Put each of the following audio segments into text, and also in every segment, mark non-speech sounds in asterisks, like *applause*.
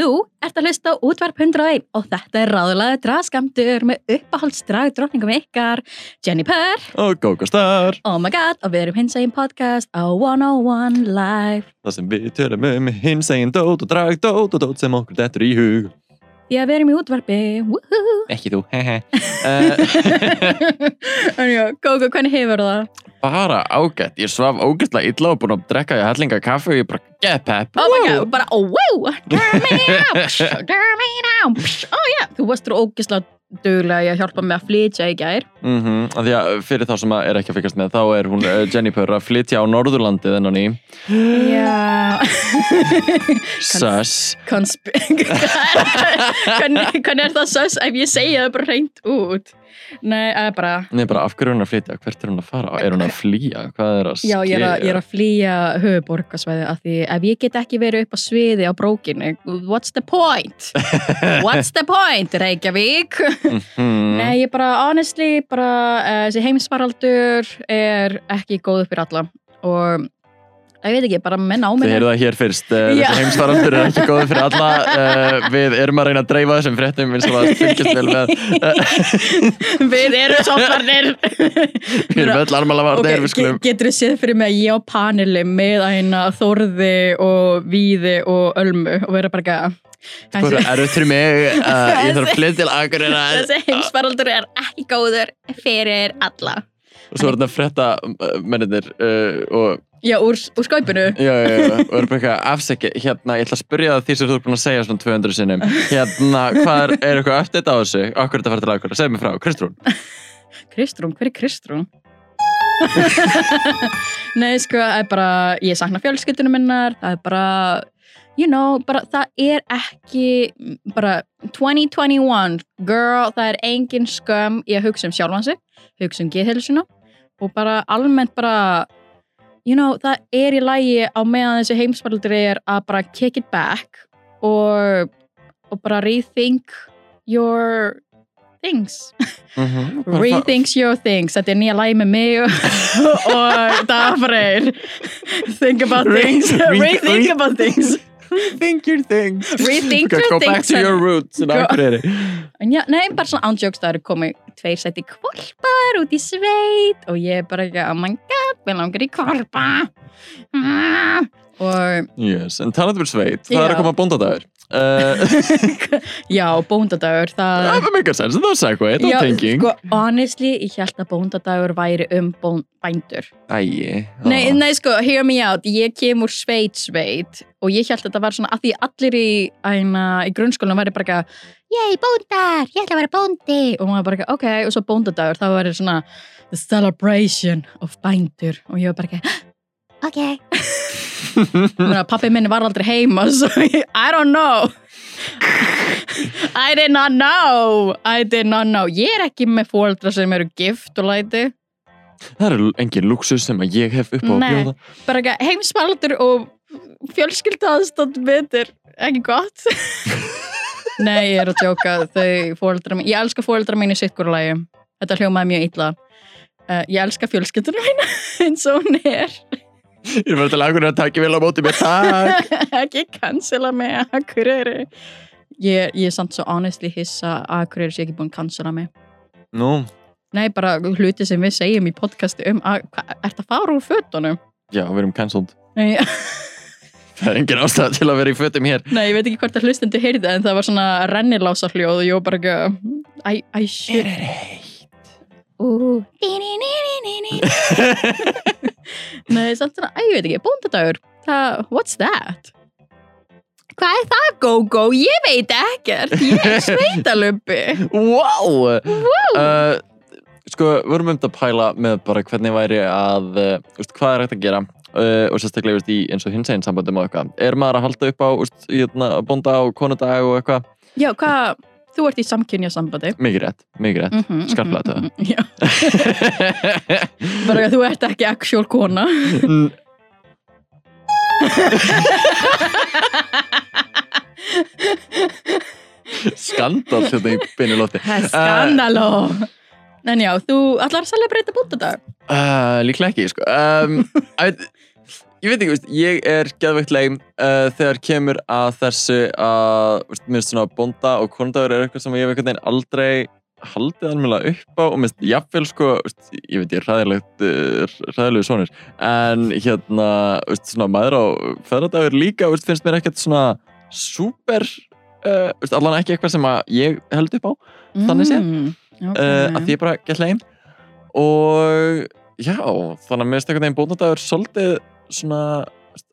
Þú ert að hlusta á útvarp 101 og þetta er ráðlaði draðskamtur með uppáhaldsdrag drotningum ykkar, Jenny Purr, Og GóGó Star! oh my god, og við erum hins eginn podcast á 101 Live. Það sem við törum um hins eginn dót og drag dót og dót sem okkur dettur í hug. Við erum í útvarpi, woohoo. Ekki þú, *laughs* já, Gógo, hvernig hefur það? bara ágætt, ég svaf ógættlega illa og búin að drekka í hellinga kaffi og ég bara get pepp Oh my god, bara, oh wow, turn me out, turn me down. Oh yeah, þú varst þú ógislega duglega í að hjálpa mig að flytja í gær. mm -hmm, Því að fyrir þá sem að er ekki að fyrkast með þá er hún Jenny Purr að flytja á Norðurlandið þennan í Já. *laughs* Sus Konsp... *laughs* hvernig, er það sös ef ég segja það bara reynd út? Nei, er bara... Nei, bara af hverju er hún að flytja, hvert er hún að fara? Er hún að flýja, hvað er að Já, ég er að, ég er að flýja höfuborgarsvæði af því ef ég get ekki verið upp á sviði á brókinu, what's the point? *laughs* What's the point, Reykjavík? mm Nei, ég bara, honestly, bara uh, þessi heimsfaraldur er ekki góð fyrir alla. Og ég veit ekki, bara menn á Þið minna heyrðu það hér fyrst, Já. þessi heimsfaraldur er ekki góð fyrir alla uh, Við erum að reyna að dreifa þessum fréttum eins og að fylgjast vel með. *laughs* Við erum sótvarnir *laughs* Við erum öll armálavarnir, Ok, við skulum ge- Getur þú séð fyrir mig að ég á paneli með aðeina Þórði og Víði og Ölmu og vera bara ekki Bara erfitt fyrir mig, uh, *laughs* ég þarf að flytja til Akureyrar. Þessi heimsfaraldur er ekki góður fyrir alla. Og svo er þetta frétta mennir og Já, úr, úr skaupinu. Já, já, já, og er bara eitthvað afsækja hérna, ég ætla að spyrja það því sem þú er búin að segja svona 200 sinnum. Hérna, hvað er, er eitthvað eftir þetta á þessu? Okkur er þetta fara til Akureyrar, segð mér frá, Kristrún. *laughs* Kristrún, hver er Kristrún? *laughs* Nei, sko, það er bara ég sakna fjölskyldunum minnar. Það er bara, you know bara, það er ekki bara 2021, girl það er engin skömm í að hugsa um sjálfansi hugsa um geðhilsuna og bara almennt bara you know, það er í lægi á meðan þessi heimsfaldur er að bara kick it back og, og bara rethink your things. *laughs* Mm -hmm. Rethinks your things. Þetta er nýja lægi með mig og, *laughs* og Dafreyr *laughs* Think about things. Re- Rethink re- about things Rethink your things Rethink Go your back things to your roots Go- já, Nei, bara svona ándjóks Það eru komið tveir sæti kvolpar út í sveit og ég er bara ekki oh my god, við langar í kvolpa ah. og yes, en talandi fyrir sveit, það Já. er að koma bóndadagur uh, *laughs* já, bóndadagur það það er mega sens, það það Já, var tenging. sko, honestly, ég held að bóndadagur væri um bón, bændur. Æi, Nei, nei, sko, hear me out, ég kem úr sveit sveit og ég held að þetta var svona að því allir í, æna, í grunnskólanum væri bara ekki Yey, bóndar, ég ætla að vera bóndi. Og maður bara ekki, ok, og svo bóndadagur þá væri svona the celebration of bændur. Og ég var bara ekki *gasps* ok pappi minni var aldrei heima *laughs* so I don't know. I did not know. I did not know. Ég er ekki með fóreldra sem eru gift og læti. Það er engin luxus sem ég hef upp á að bjóða. bara ekki heimsfaldur og fjölskylda aðstótt betur ekki gott. *laughs* Nei, ég er að tjóka þau fóreldra mín, ég elska fóreldra mín í sittkúrulagi þetta hljómaði mjög illa. Uh, ég elska fjölskylduna mín *laughs* eins og hún er ég er bara til Akureyrar að taka vel á móti mér, takk. *laughs* Ekki cancela mig Akureyri. Ég, ég er samt svo honestly hissa að Akureyri sé ekki búin að cancela mig. Nú, nei, bara hluti sem við segjum í podcasti um að, hva, ert að fara úr fötunum? Já, við erum cancelled. Nei, *laughs* það er engin ástæða til að vera í fötum hér. Nei, ég veit ekki hvort að hlustendu heyrði en það var svona rennilása hljóð og ég var bara ekki I, I should Ú, dí-ní-ní-ní-ní. *laughs* *laughs* Nei, samt svona, æ, ég veit ekki, bóndadagur það, what's that? Hvað er það, go-go? Ég veit ekkert, ég er *laughs* sveitalömpi wow! Wow, uh, sko, við vorum um að pæla með bara hvernig væri að uh, úst, hvað er hægt að gera uh, og sérstaklega úst, í eins og hins einn sambandum og eitthvað. Er maður að halda upp á úst, jötna, bónda og konudag og eitthvað? Já, hvað þú ert í samkynja sambandi Mikið rétt, mikið rétt. mm Skarplega þetta. Já, bara þú ert ekki actual kona Skandal þetta í beinu lóti. Það er skandaló En já, þú allar að celebrate búndadag Uh, líklega ekki, sko. Um, ég veit ekki, veist, ég er geðveikt leim uh, þegar kemur að þessu að, veist, mér finnst svona bónda og konundagur er eitthvað sem ég hef einhvern veginn aldrei haldið alveg upp á og mér finnst jafnvel, sko, veist, ég veit ég er ræðilegt, uh, ræðilegu svonir, en hérna, veist, svona maður á feðradagur líka, veist, finnst mér ekkert svona super, uh, veist, allan ekki eitthvað sem að ég held upp á Þannig séð. mm, uh, okay. að því ég bara gett leim og já, þannig að mér finnst einhvern veginn bónadagur svolítið svona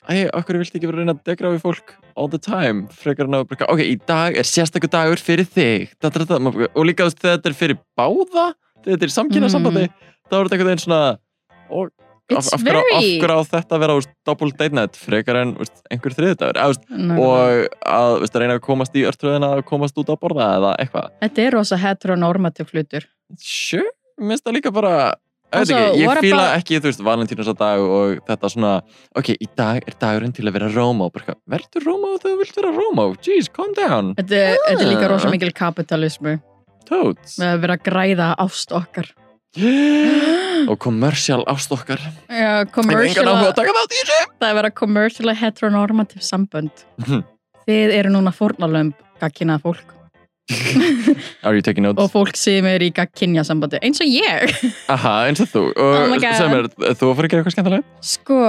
æ, okkur viltu ekki vera að reyna að degra við fólk all the time, frekar en að bara, ok, í dag er sérstakur dagur fyrir þig. Da, da, da, og líka veist, þegar þetta er fyrir báða þegar þetta er samkynna sambandi þá er þetta einhvern veginn svona og af, hverju á- á þetta að vera double date night? Frekar en úst, einhver þriðdagur og að úst, reyna að komast í örtröðina að komast út að borða eða eitthvað. Þetta er rosa heteronormativ hlutur. Sure, mér finnst það líka bara ekki, ég fíla about- ekki, þú veist, valentínus dag og þetta svona, ok, í dag er dagurinn til að vera Rómó, bara eitthvað, verður Rómó þegar þú vilt vera Rómó, jeez, calm down. Þetta, þetta er líka Ah. rosa mikil kapitalismu Toads með að vera að græða ást okkar. *gasps* Og commercial ást okkar. Já, þessu. Það er vera commercial heteronormativ sambönd. *laughs* Þið eru núna fórnalömb gagkinnað fólk og fólk sem er í gagkinnja sambandi eins og ég. Aha, eins og þú. Og Oh sem er, þú fara að gera eitthvað skemmtilega? Sko,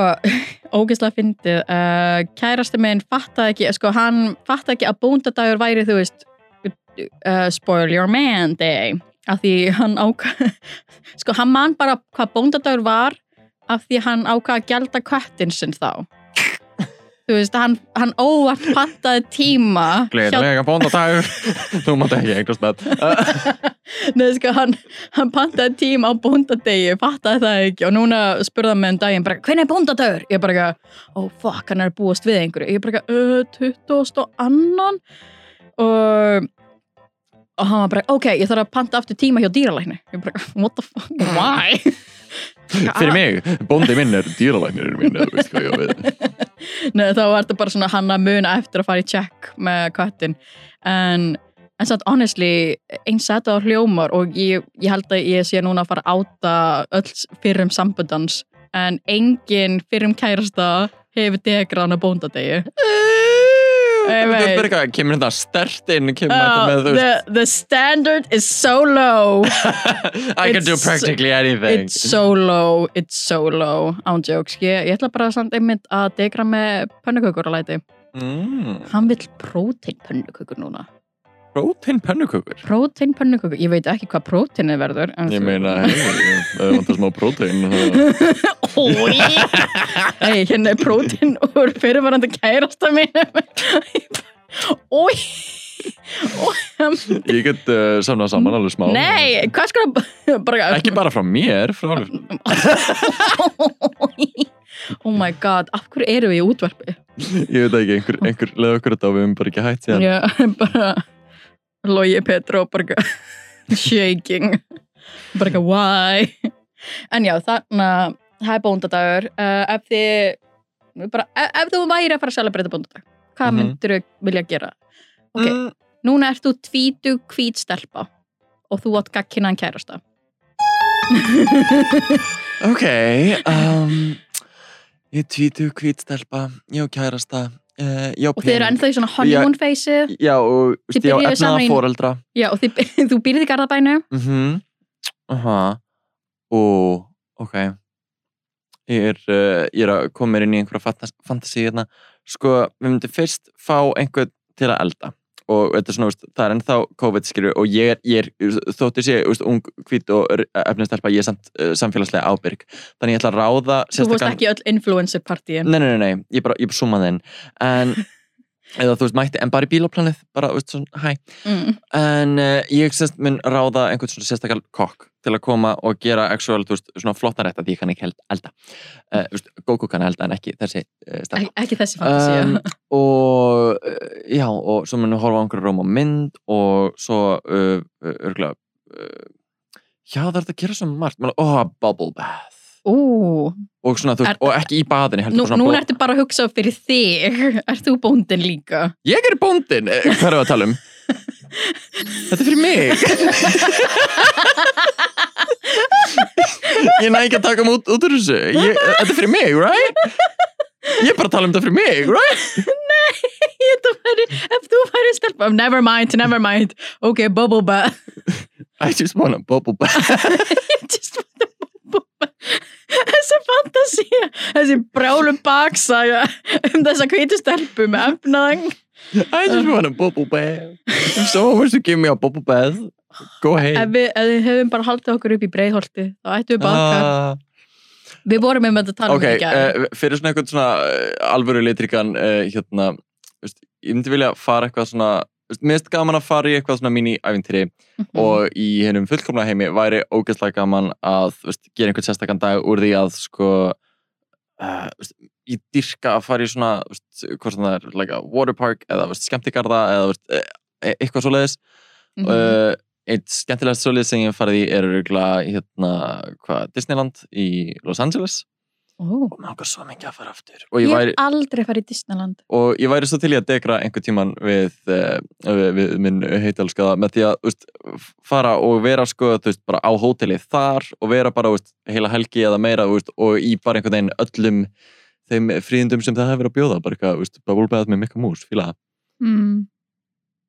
ógeðslega fyndið. Uh, kærasti minn fattaði ekki sko, hann fattaði ekki að bóndadagur væri þú veist uh, spoil your man day. Af því hann ákvað *laughs* sko, hann man bara hvað bóndadagur var af því hann ákvað að gælda köttin sinn þá þú veist, hann, hann óvart pantaði tíma Gleðilega bóndadagur *laughs* Þú mátt ekki eignast með Nei, sko, hann, hann pantaði tíma á bóndadegi, fattaði það ekki og núna spurði hann með en daginn bara, hvernig er bóndadagur? Ég bara ekki, oh fuck, hann er búast við einhverju. Ég bara ekki, uh, 20 og annan og og hann var bara, ok, ég þarf að panta aftur tíma hjá dýralækni. Ég bara, what the fuck, why? Fyrir mig, bóndi minn er dýralæknir minn, eða veist hvað ég á við *laughs* Nei, þá var þetta bara svona hann að muna eftir að fara í check með köttin. En, en satt honestly eins þetta á hljómar og ég, ég held að ég sé núna að fara að áta öll fyrrum sambundans en engin fyrrum kærasta hefur degrað hann að bóndadegi eitthvað, kemur þetta stert inn kemur þetta Oh, með þú the, the standard is so low. *laughs* I can do practically anything. It's so low, it's so low Án jokes, ég, ég ætla bara samt einmitt að degra með pönnukökur og læti mm. Hann vill prótein pönnukökur núna Protein pönnukökur? Prótein pönnukökur, ég veit ekki hvað próteinið verður en Ég meina, *laughs* það vantar smá protein þá- Ói Hei, hérna er prótein úr fyrirvarandi kærasta mín Ói Ói Ég get uh, samnað saman alveg smá. Nei, hvað það bara Ekki bara frá mér, frá Oh my god, af hverju eru við í útvarpi? Ég veit ekki, einhver, einhver leið okkur þetta og við höfum bara ekki hægt síðan. Já, bara Logi Petro bara eitthvað *laughs* shaking. Bara eitthvað why? En já, þannig að það er bóndadagur. Uh, ef þið bara, ef, ef þú væri að fara að celebrata bóndadag hvað Mhm. myndir þú vilja gera? Ok, Mm, núna ert þú tvítu hvít stelpa og þú átt gagkinan kærasta. Ok um, Ég tvítu hvitstelpa Ég og kærasta uh, Ég á og þið eru ennþá í svona honeymoon face Já, og Þið á efnaða foreldra. Já, og þið, *laughs* þú býrð í Garðabænu Mhm. Aha. Og, ok. Ég er, uh, ég er að koma mér inn í einhverja fantas fantasi hérna. Sko, við myndum fyrst fá einhvern til að elda og þetta er svona, veist, það er ennþá COVID skilur og ég er, ég er þóttir sé veist, ung, hvít og efnistelpa ég er samt uh, samfélagslega ábyrg. Þannig ég ætla að ráða þú fórst sérstakann- ekki öll influencer partíin Nei, nei, nei, nei, ég bara, ég bara summaði inn. En eða þú veist, mætti en bara í bílaplanið bara, veist, svona, hæ. Mm. en uh, ég sérst mun ráða einhvern svona sérstakal kokk til að koma og gera actual, þú veist, svona flottan rétt að ég kann ekki held elda. Uh, veist, Goku kann elda en ekki þessi uh, Ek, ekki þessi fantasía. Um, *laughs* og já, og svo við horfa á einhverju róm á mynd og svo örgulega já, það er þetta að gera svo margt. Menn, oh, bubble bath Ú, og svona, þú veist, Er- og ekki í baðinu heldur nú, núna ertu bara að hugsa fyrir þig *laughs* Ert þú bóndin líka? Ég er bóndin, Eh, hvað erum við að tala um? Þetta er fyrir mig *laughs* Ég næ ekki að taka mig út, út úr þessu ég, Þetta er fyrir mig, right? Ég er bara að tala um þetta fyrir mig, right? *laughs* Þetta væri, ef þú væri stelpa Never mind, never mind Ok, bubble bath I just wanna bubble bath Ég just want a bubble bath Þessi fantasía Þessi brjálum baksaga um þessa hvítu stelpu með efnaðang I just wanna bubble bath If someone wants to give me a bubble bath Go Ef ahead við, ef við hefum bara haldið okkur upp í breiðholti þá ættum við baðkar Ah, Við vorum með þetta að tala um þetta í gær. uh, fyrir svona eitthvað svona uh, alvöru litrikan uh, hérna, veist, ég myndi vilja fara eitthvað svona mér finnst gaman að fara í eitthvað svona mini-ævintýri Mhm. og í hennum fullkomna heimi væri ógeðslega gaman að veist, gera einhvern sérstakann dag úr því að sko uh, veist, ég dyrka að fara í svona veist, hvort það er like waterpark eða veist, skemmtigarða eða e e- eitthvað svoleiðis Mhm. uh, eitt skemmtilegt svoleiðis sem ég farið í er hérna, hvað, Disneyland í Los Angeles. Og langar svo mikið að fara aftur. Ég ég væri, aldrei farið í Disneyland. Og ég væri svo til í að degra einhver tíman við, uh, við, við minn heitalskaða með því að veist, fara og vera sko veist, bara á hótelið þar og vera bara veist, heila helgi eða meira og í bara einhvern veginn öllum þeim fríðindum sem það hefur verið að bjóða bara eitthvað, bubble bath með Mikka Mús fíla það, mm.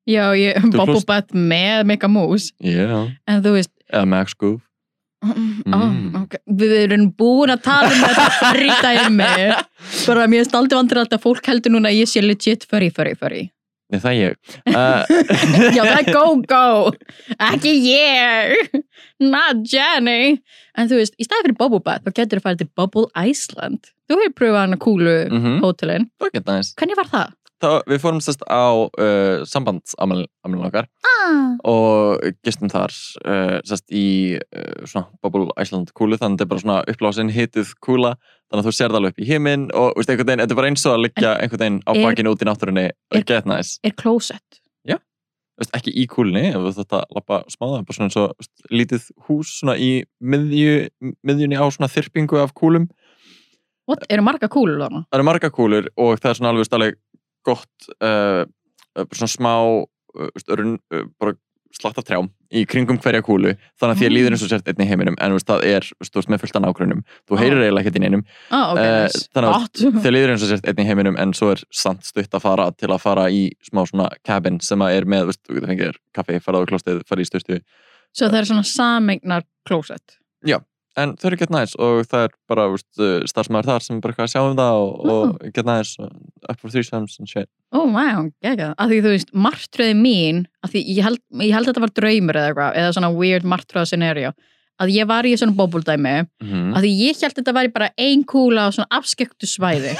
Já, ég, bath með Mika Moose yeah. En þú veist eða Max Goof Mm. Mm. Oh, okay. Við erum búin að tala um þetta *laughs* ríta í mig bara mér er staldi vandur alltaf fólk heldur núna að ég sé legit furry, furry, furry. Nei, það er ég. *laughs* Uh, Já, það er go, go ekki ég. Not Jenny. En þú veist, í staði fyrir Bubble Bath þá getur þú farið til Bubble Iceland. Þú hefur pröfað hana kúlu hótelin. Það geta næst hvernig var það? Það, við fórum sérst á uh, sambandsamælun okkar Ah. og gistum þar uh, sérst í uh, svona Bubble Iceland kúlu þannig að þetta er bara svona upplásin hituð kúla þannig að þú sér það alveg upp í himinn og veist, einhvern veginn, þetta er bara eins og að liggja einhvern veginn á bakinu út í náttúrunni er- get nice, er closet veist, ekki í kúlunni ef þú þetta lappa smáða, bara svona eins og veist, lítið hús svona í miðju, miðjunni á svona þyrpingu af kúlum What? eru marga kúlur þarna? það eru marga kúlur og það er svona alveg gott uh, uh, svona smá uh, bara slatt af trjám í kringum hverja kúlu þannig að því að líður eins og sért einn í heiminum en veist, það er, veist, með fullt af nágrunum þú Ah. heyrir eiginlega ekkert í neinum Ah, ok, Eh, nice. þannig að- Gott. *laughs* þeir líður eins og sért einn í heiminum en svo er samt stutt að fara til að fara í smá svona cabin sem að er með, veist, þú þér kaffi, farað á klostið, farið í styrtu Svo það er svona sameignar closet en þau eru gett næs og það er bara veist, starfsmæður þar sem bara að sjá um það og, og gett næs og up for threesomes and shit Ó, oh, wow, gegga. Af því þú veist, martröði mín, af því ég held, ég held að þetta var draumur eða eitthvað, eða svona weird martröða scenario, að ég var í svona bóbuldæmi, mm. af því ég held að þetta væri bara ein kúla á svona afskektu svæði.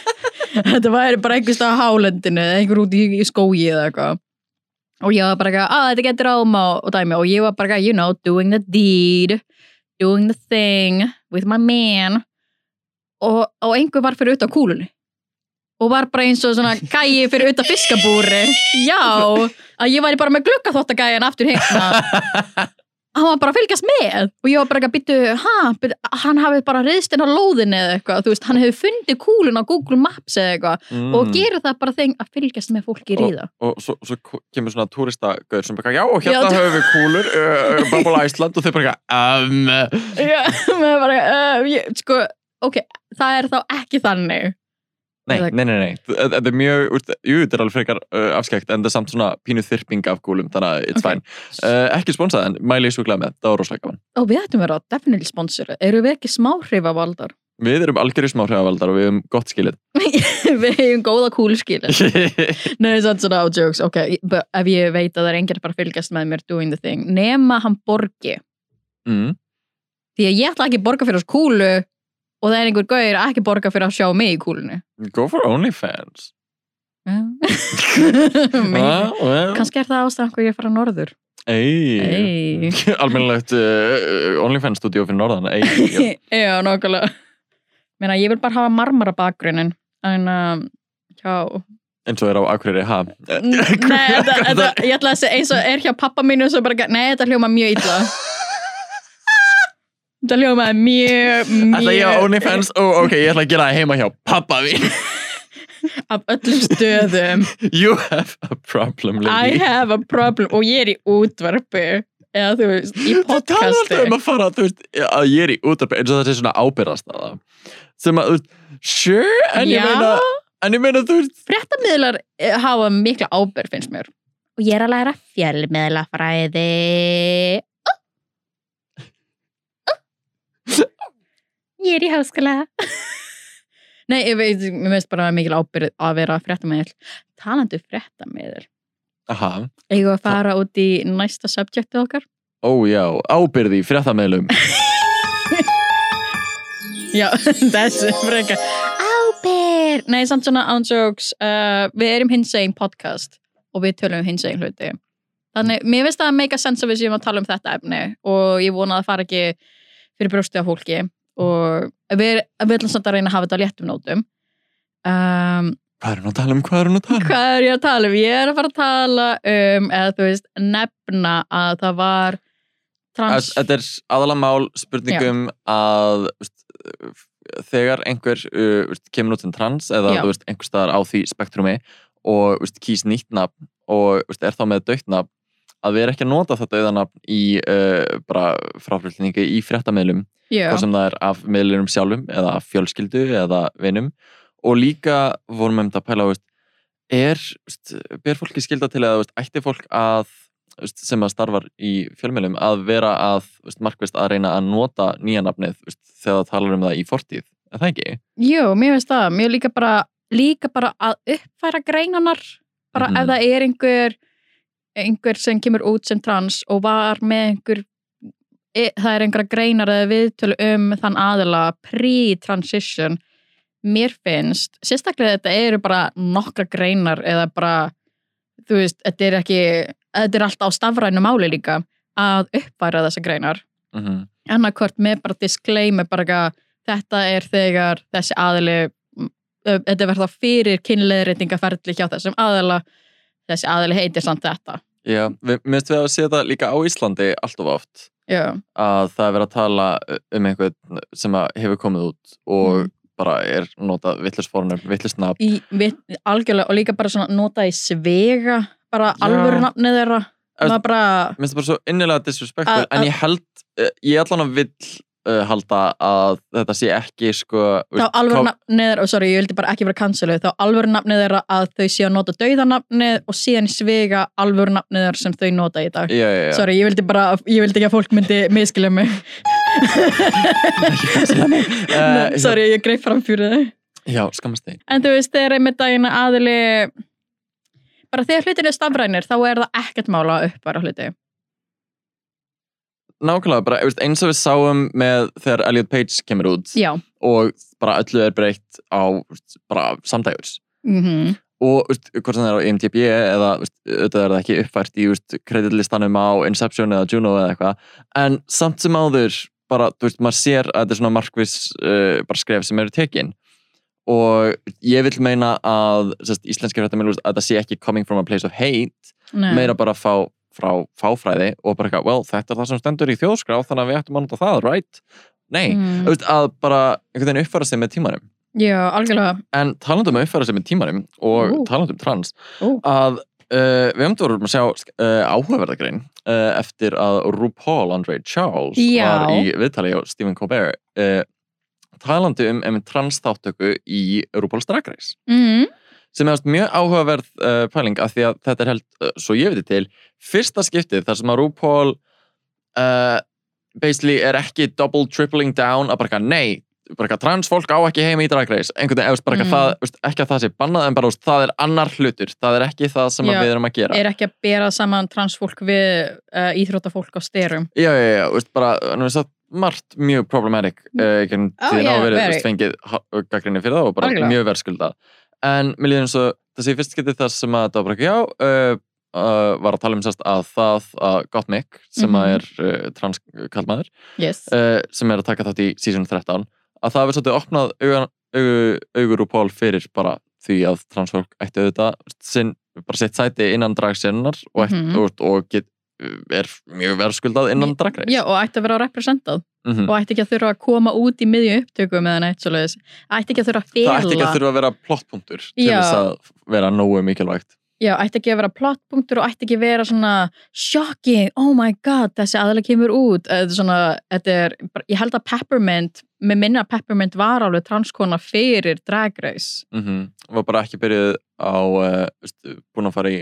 *laughs* þetta væri bara einhvers á hálendinu eða einhver út í, í skógi eða eitthvað. Og ég var bara eitthvað, að þetta getur áma og, dæmi og ég var bara eitthvað, you know, doing the deed, doing the thing with my man og, og einhver var fyrir utan kúlunni og var bara eins og svona gæi fyrir utan fiskabúri já, að ég væri bara með gluggaþóttagæjan aftur hérna hann var bara að fylgjast með. Og ég var bara ekki að byttu, ha, byttu, hann hafi bara reyðst inn á lóðinni eða eitthvað, þú veist, hann hefur fundið kúlun á Google Maps eða eitthvað. Mm. og gerir það bara þeng að fylgjast með fólki í ríða og svo, svo ko- kemur svona túristagaur sem bara, já, og hérna Já, höfum við kúlur uh, Bubble Iceland. Og þau bara, um, já, *laughs* með bara, uh, ég, sko ok, það er þá ekki þannig nei, nei, nei, nei. Þetta er mjög, jú, þetta er alveg frekar uh, afskækt en það er samt svona pínu þyrping af kúlum þannig að it's Ok. fine. Uh, ekki sponsað en mæli ég svo glæð með, það var rosalega gaman. Og við ættum að vera definitely sponsor eru við ekki smáhrifa valdar við erum algjörðu smá hrjáðavaldar og við hefum gott skilið. *laughs* Við hefum góða kúlskil *laughs* Nei, það er svona á jokes, ok, but ef ég veit að það er enginn bara að fylgjast með mér doing the thing, nema hann borgi. Mm. því að ég ætla ekki að borga fyrir oss kúlu og það er einhver gauðir að ekki borga fyrir að sjá mig í kúlunni go for OnlyFans. *laughs* Ah, well. Kannski er það ástæðan hvað ég fara norður. Ey. *laughs* almennilegt uh, OnlyFans stúdíó fyrir norðan Ey, *laughs* já. Já, nokkulega. Ég vil bara hafa marmara bakgrunnin. En, um, já. eins og er á Akureyri, ha? Nei, þetta, þetta, ég ætla að segja eins og er hjá pappa mínu svo bara, nei, þetta hljóma mjög illa. Þetta hljóma mjög, Ætla ég á mjög OnlyFans? Ó, ok, ég ætla að gera það heima hjá pappa mín *laughs* af öllum stöðum. You have a problem, I lady have a problem og ég er í útvarpi eða þú veist, í Þú talar alltaf podcasti. um að fara, þú veist, að ég er í útarpi eins og það sé svona ábyrðast að það sem að, sure, en ég Já. meina en ég meina, þú veist Fréttamiðlar eh, hafa mikla ábyrg finnst mér. Og ég er að læra fjölmiðlafræði. Oh. Oh. Ég er í háskóla. Nei, ég veit, mér finnst bara mikil ábyrg að vera um fréttamiðl. Aha, Eigum við að fara út í næsta subjectið okkar? ó já, ábyrði í fréttameðlum *laughs* Já, *laughs* þessi frekar. Ábyrg! Nei, samt svona ánsjóks, uh, við erum hins eginn podcast og við tölum um hins eginn hluti. Þannig, mér það að make a sense að við séum að tala um þetta efni og ég vona að það fara ekki fyrir brjósti af fólki og við, við ætlum samt að reyna að hafa þetta á léttum nótum. Um, Hvað er hún að tala um, hvað er hún að tala um? hvað er ég að tala um? Ég er að fara að tala um, eða þú veist, nefna að það var trans... Þetta er aðalega mál spurningum að veist, þegar einhver uh, kemur út sem trans eða Já. þú veist, einhver staðar á því spektrumi og veist, kýs nýtt nafn og veist, er þá með dögt nafn að erum ekki að nota þetta auðanafn í uh, bara fráflutningu í fréttamiðlum Já, hvað sem það er af miðlurum sjálfum eða fjölskyldu eða vinum og líka vorum við um þetta að pæla veist, er, veist, ber fólki skylda til eða ætti fólk að sem að starfar í fjölmiðlum að vera að markvist að reyna að nota nýja nafnið þegar það talar um það í fortíð er það ekki? Jú, mér finnst það, mér líka bara líka bara að uppfæra greinanar bara Mhm. ef það er einhver einhver sem kemur út sem trans og var með einhver e, það er einhverja greinar eða viðtölu um þann aðila pre-transition. Mér finnst, sérstaklega þetta eru bara nokkra greinar eða bara þú veist, þetta er ekki þetta er alltaf á stafrænu máli líka að uppfæra þessa greinar. Mm -hmm. annarkvort með bara disclaimer bara ekki þetta er þegar þessi aðili þetta verður þá fyrir kynleðreitingaferðli hjá þessum aðila. Þessi aðili heitir samt þetta Já, við minnst við að sé þetta líka á Íslandi allt of oft já, að það er verið að tala um einhvern sem hefur komið út og Mm. bara er notað vittlust fornum, vittlust nafn. Í, við, algjörlega og líka bara svona nota í svega bara alvöru nafnið þeirra. Bara, minnst það bara svo innilega disrespectful Að- en ég held, eh, ég allan að vill uh, halda að þetta sé ekki sko, þá alvöru nafnið þeirra og sorry, ég vildi bara ekki vera canceluð. Þá alvöru nafnið þeirra að þau séu að nota dauðanafnið og síðan svega alvöru nafnið þeirra sem þau nota í dag. Já, já. Sorry, ég vildi bara, ég vildi ekki að fólk myndi miskilja mig. *laughs* Eh, Sorry, ég greið fram fyrir þau. Já, skammast þig En þú veist, þegar einmitt daginn aðili bara þegar hlutin er stafrænir þá er það ekkert mála að uppværa hluti nákvæmlega, bara eins og við sáum með þegar Elliot Page kemur út Já. og bara öllu er breytt á samdægurs. Mm og veist, hvort sem það er á IMDb eða veist, auðvitað er það ekki uppfært í kreditlistanum á Inception eða Juno eða eitthvað. En samt sem áður bara, þú veist, maður sér að þetta er svona markvis uh, bara skref sem eru tekin. Og ég vil meina að sest, íslenski fréttamil, að þetta sé ekki coming from a place of hate, meira bara fá frá fáfræði og bara eitthvað, well, þetta er það sem stendur í þjóðskrá þannig að við ættum að nota það, right? Nei, mm. þú að bara einhvern veginn uppfæra sig með tímanum Já, algjörlega En talandum að uppfæra sig með tímanum og Ú. talandum trans Ú. að uh, við höfum vorum að sjá uh, áhugaverðagrein uh, eftir að RuPaul Andre Charles Já. var í viðtali á Stephen Colbert uh, talandi um um trans þáttöku í RuPaul's Drag Race mm. Sem ást mjög áhugaverð uh, pæling af því að þetta er held, uh, svo ég veit til fyrsta skiptið þar sem að RuPaul uh, basically er ekki double tripling down að bara eitthvað, nei bara eitthvað trans fólk á ekki heima í Drag Race einhvern veginn, eða, bara eitthvað, Mm. það, veist, ekki að það sé bannað en bara, veist, það er annar hlutur það er ekki það sem Já, að við erum að gera er ekki að bera saman transfólk við uh, íþróttafólk á styrum já, já, já, veist, bara, nú er það margt mjög problematic uh, ekki Oh, yeah, verið very. veist, fengið gaggrinni fyrir það og bara Algjörlega. mjög verðskuldað en mér líður eins og þessi fyrst getið þar sem að það var ekki, já, uh, uh, var að tala um sérst að það að Gottmik, sem Mhm. að er uh, transkallmaður, yes uh, sem er að taka þátt í season 13, að það hefur svolítið opnað augan- augu- augur og pól fyrir bara því að transfólk ætti auðvitað sinn, bara sitt sæti innan dragsinnar og, ætti, Mhm. og, og get, er mjög verðskuldað innan dragreis. Já, og ætti að vera representað Mhm. og ætti ekki að þurfa að koma út í miðju upptöku með hann eitt svoleiðis ætti ekki að þurfa að Það ætti ekki fela að þurfa að vera plottpunktur til Já. þess að vera nógu mikilvægt. Já, ætti ekki að vera plottpunktur og ætti ekki að vera svona shocking, oh my god, þessi aðalega kemur út Eða svona, þetta er, ég held að Peppermint, með minna Peppermint var alveg transkona fyrir Drag Race Mm var bara ekki byrjuð á uh, búin að fara í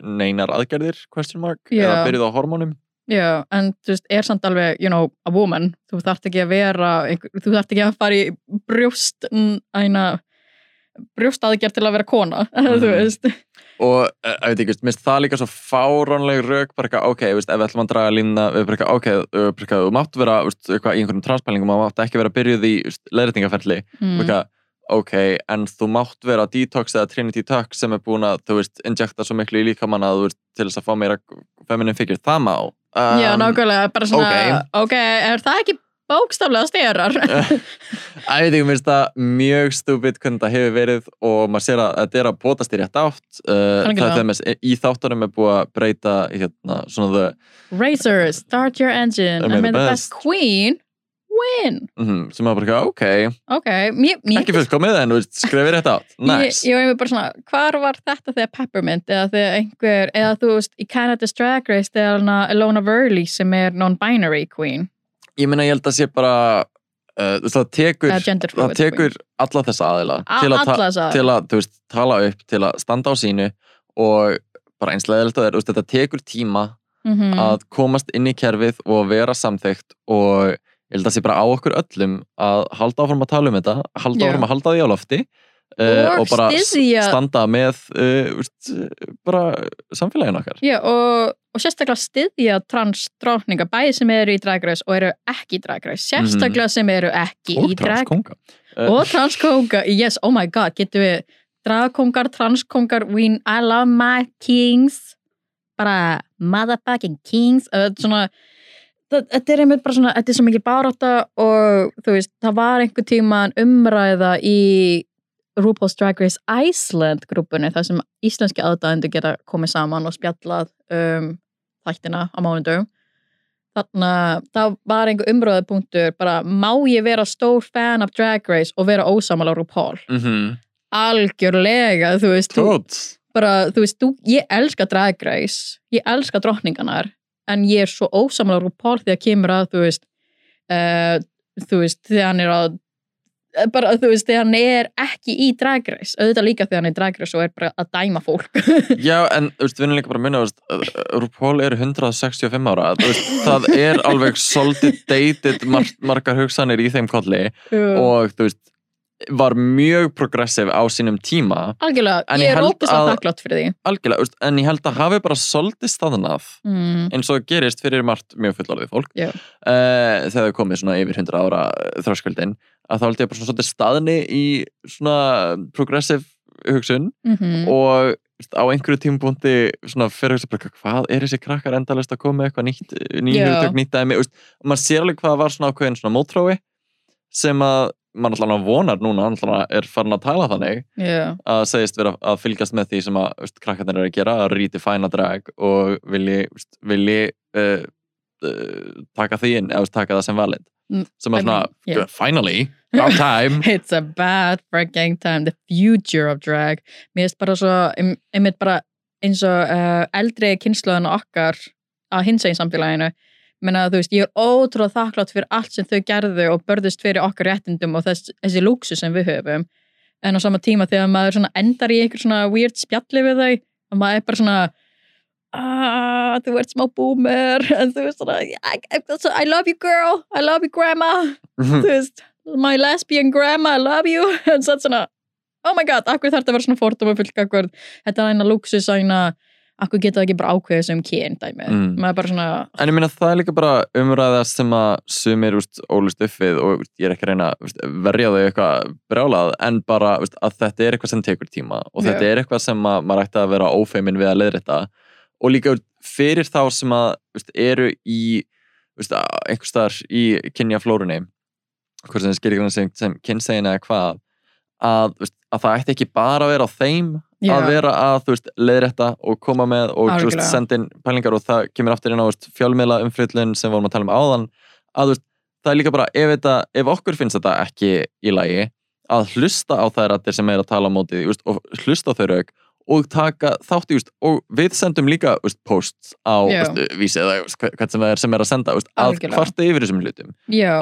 neinar aðgerðir, question mark eða Já. byrjuð á hormónum Já, en þú veist, er samt alveg, you know, a woman þú þarft ekki að vera, þú þarft ekki að fara í brjóst æna, brjóstaðgerð til að vera kona *laughs* þú Mhm. veist og ég veit ekki, minnst það líka svo fáránleg rauk, bara eitthvað, ok, veist, ef við ætlum að draga línna, bara eitthvað, ok, eitthvað, þú mátt vera, veist, eitthvað, í einhverjum transpælingum og mátt ekki vera byrjuð í leðrætingaferli mm. Ok, en þú mátt vera detox eða trinity tuck sem er búin að, þú veist, injekta svo miklu í líkamann að þú veist, til þess að fá meira feminine figure, það má. Um, Já, nákvæmlega, bara svona ok, er það ekki bókstaflega styrar? *laughs* Æ, ég finnst það mjög stúbid hvernig það hefur verið og maður sér að þetta er að bótast í rétt átt. Uh, það er þeim að í þáttunum er búið að breyta hérna, svona the, Racers, start your engine may the best? queen win. Mm, sem maður bara, ok, Ok, mér, mér ekki fullkomið en skrefið rétt átt, nice Ég, ég var bara svona, hvar var þetta þegar Peppermint eða þegar einhver, eða þú veist í Canada's Drag Race þegar Ilona Verley sem er non-binary queen. Ég meina, ég held að sé bara uh, það tekur það tekur alla þessa aðila A- til að, ta til að, veist, tala upp til að standa á sínu og bara einslega þetta er, þetta tekur tíma mm að komast inn í kerfið og vera samþygt og ég held að það sé bara á okkur öllum að halda áfram að tala um þetta halda Já. áfram að halda því á lofti uh, Og bara styðja- standa með uh, veist, bara samfélagin okkar Já, og, og sérstaklega styðja trans drókninga, bæði sem eru í Drag Race og eru ekki í Drag Race, sérstaklega sem eru ekki Mhm. og í Drag transkonga og transkonga, yes, oh my god getum við dragkongar, transkongar we, I love my kings bara motherfucking kings uh, svona þetta er einmitt bara svona, þetta er svo mikið barátta og þú veist, það var einhver tíman umræða í RuPaul's Drag Race Iceland grúpunni þar sem íslenski aðdæðendur geta komið saman og spjallað um þættina á mánudum þannig að það var einhver umröðupunktur bara má ég vera stór fan af Drag Race og vera ósamal á RuPaul? Mm -hmm. algjörlega, þú veist þú, bara, þú veist, þú, ég elska Drag Race ég elska drottningarnar en ég er svo á RuPaul þegar kemur að, þú veist uh, þú veist, þegar hann er að eh, bara, þú veist, þegar hann er ekki í Drag Race, auðvitað líka þegar hann er í Drag Race og er bara að dæma fólk. *laughs* Já, en þú veist, við erum líka bara að minna að RuPaul er 165 ára veist, það er alveg svolítið dated mar margar hugsanir í þeim kolli og þú veist var mjög progressiv á sínum tíma algjörlega, ég er ópist að- að þakklátt fyrir því algjörlega, en ég held að hafi bara svolítið staðnað mm. eins og gerist fyrir margt mjög fullorðið fólk Já. uh, þegar þau komið svona yfir 100 ára þröskuldin að þá held ég bara svona staðni í svona progressive hugsun Mm og þú veist, á einhverju tímubúndi svona fyrir hugsa bara hvað er þessi krakkar endalist að koma eitthvað nýtt Já. hugtök, nýtt dæmi og maður sér alveg hvað var svona ákveðin svona mótrói sem að mann alltaf vonar núna er farin að tala þannig yeah. að segist vera að fylgjast með því sem að veist, krakkarnir eru að gera, að redefina drag og vilji, veist, vilji uh, uh, taka því inn eða taka það sem valid Mm, sem er I svona, mean, yeah. finally about time *laughs* It's a bad freaking time The future of drag Mér finnst bara svo, ein- einmitt bara eins og uh, eldri kynnslóðan okkar að hinsa í samfélaginu menna þú veist, ég er ótrúlega þakklátt fyrir allt sem þau gerðu og börðust fyrir okkar réttindum og þess, þessi lúksu sem við höfum. En á sama tíma þegar maður endar í einhver svona weird spjalli við þau og maður er bara svona ah, þú ert smá boomer. *laughs* En þú veist svona I, I, love you girl, I love you grandma. Þú veist, my lesbian grandma, I love you. *laughs* En svo svona, oh my god, akkur þarf þetta að vera svona fordóma fullkakvörð þetta er eina að eina akkur geta það ekki bara ákveðið sem kyn dæmi, Mm. maður er bara svona En ég meina það er líka bara umræða sem að sumir ólust upp við og úst, ég er ekki að reyna úst, verja þau eitthvað brjálað en bara úst, að þetta er eitthvað sem tekur tíma og þetta Já. er eitthvað sem að maður ætti að vera ófeimin við að leiðrétta og líka úst, fyrir þá sem að eru í úst, að- einhvers staðar í kynjaflórunni hvort sem skilur sem, sem kynsegin eða hvað að, að það ætti ekki bara að vera á þeim Já. að vera að þú veist, leiðrétta og koma með og þú veist, senda inn pælingar og það kemur aftur inn á þú veist, fjölmiðla umfryllun sem vorum að tala um áðan að þú veist, það er líka bara ef, þetta, ef okkur finnst þetta ekki í lagi að hlusta á þær rættir sem er að tala á móti því, þú veist, og hlusta á þau rauk og taka þátt í, þú veist, og við sendum líka þú veist, posts á þú veist, vísi eða þú veist, hvern sem það er sem er að senda þú veist, að kvarta yfir þessum hlutum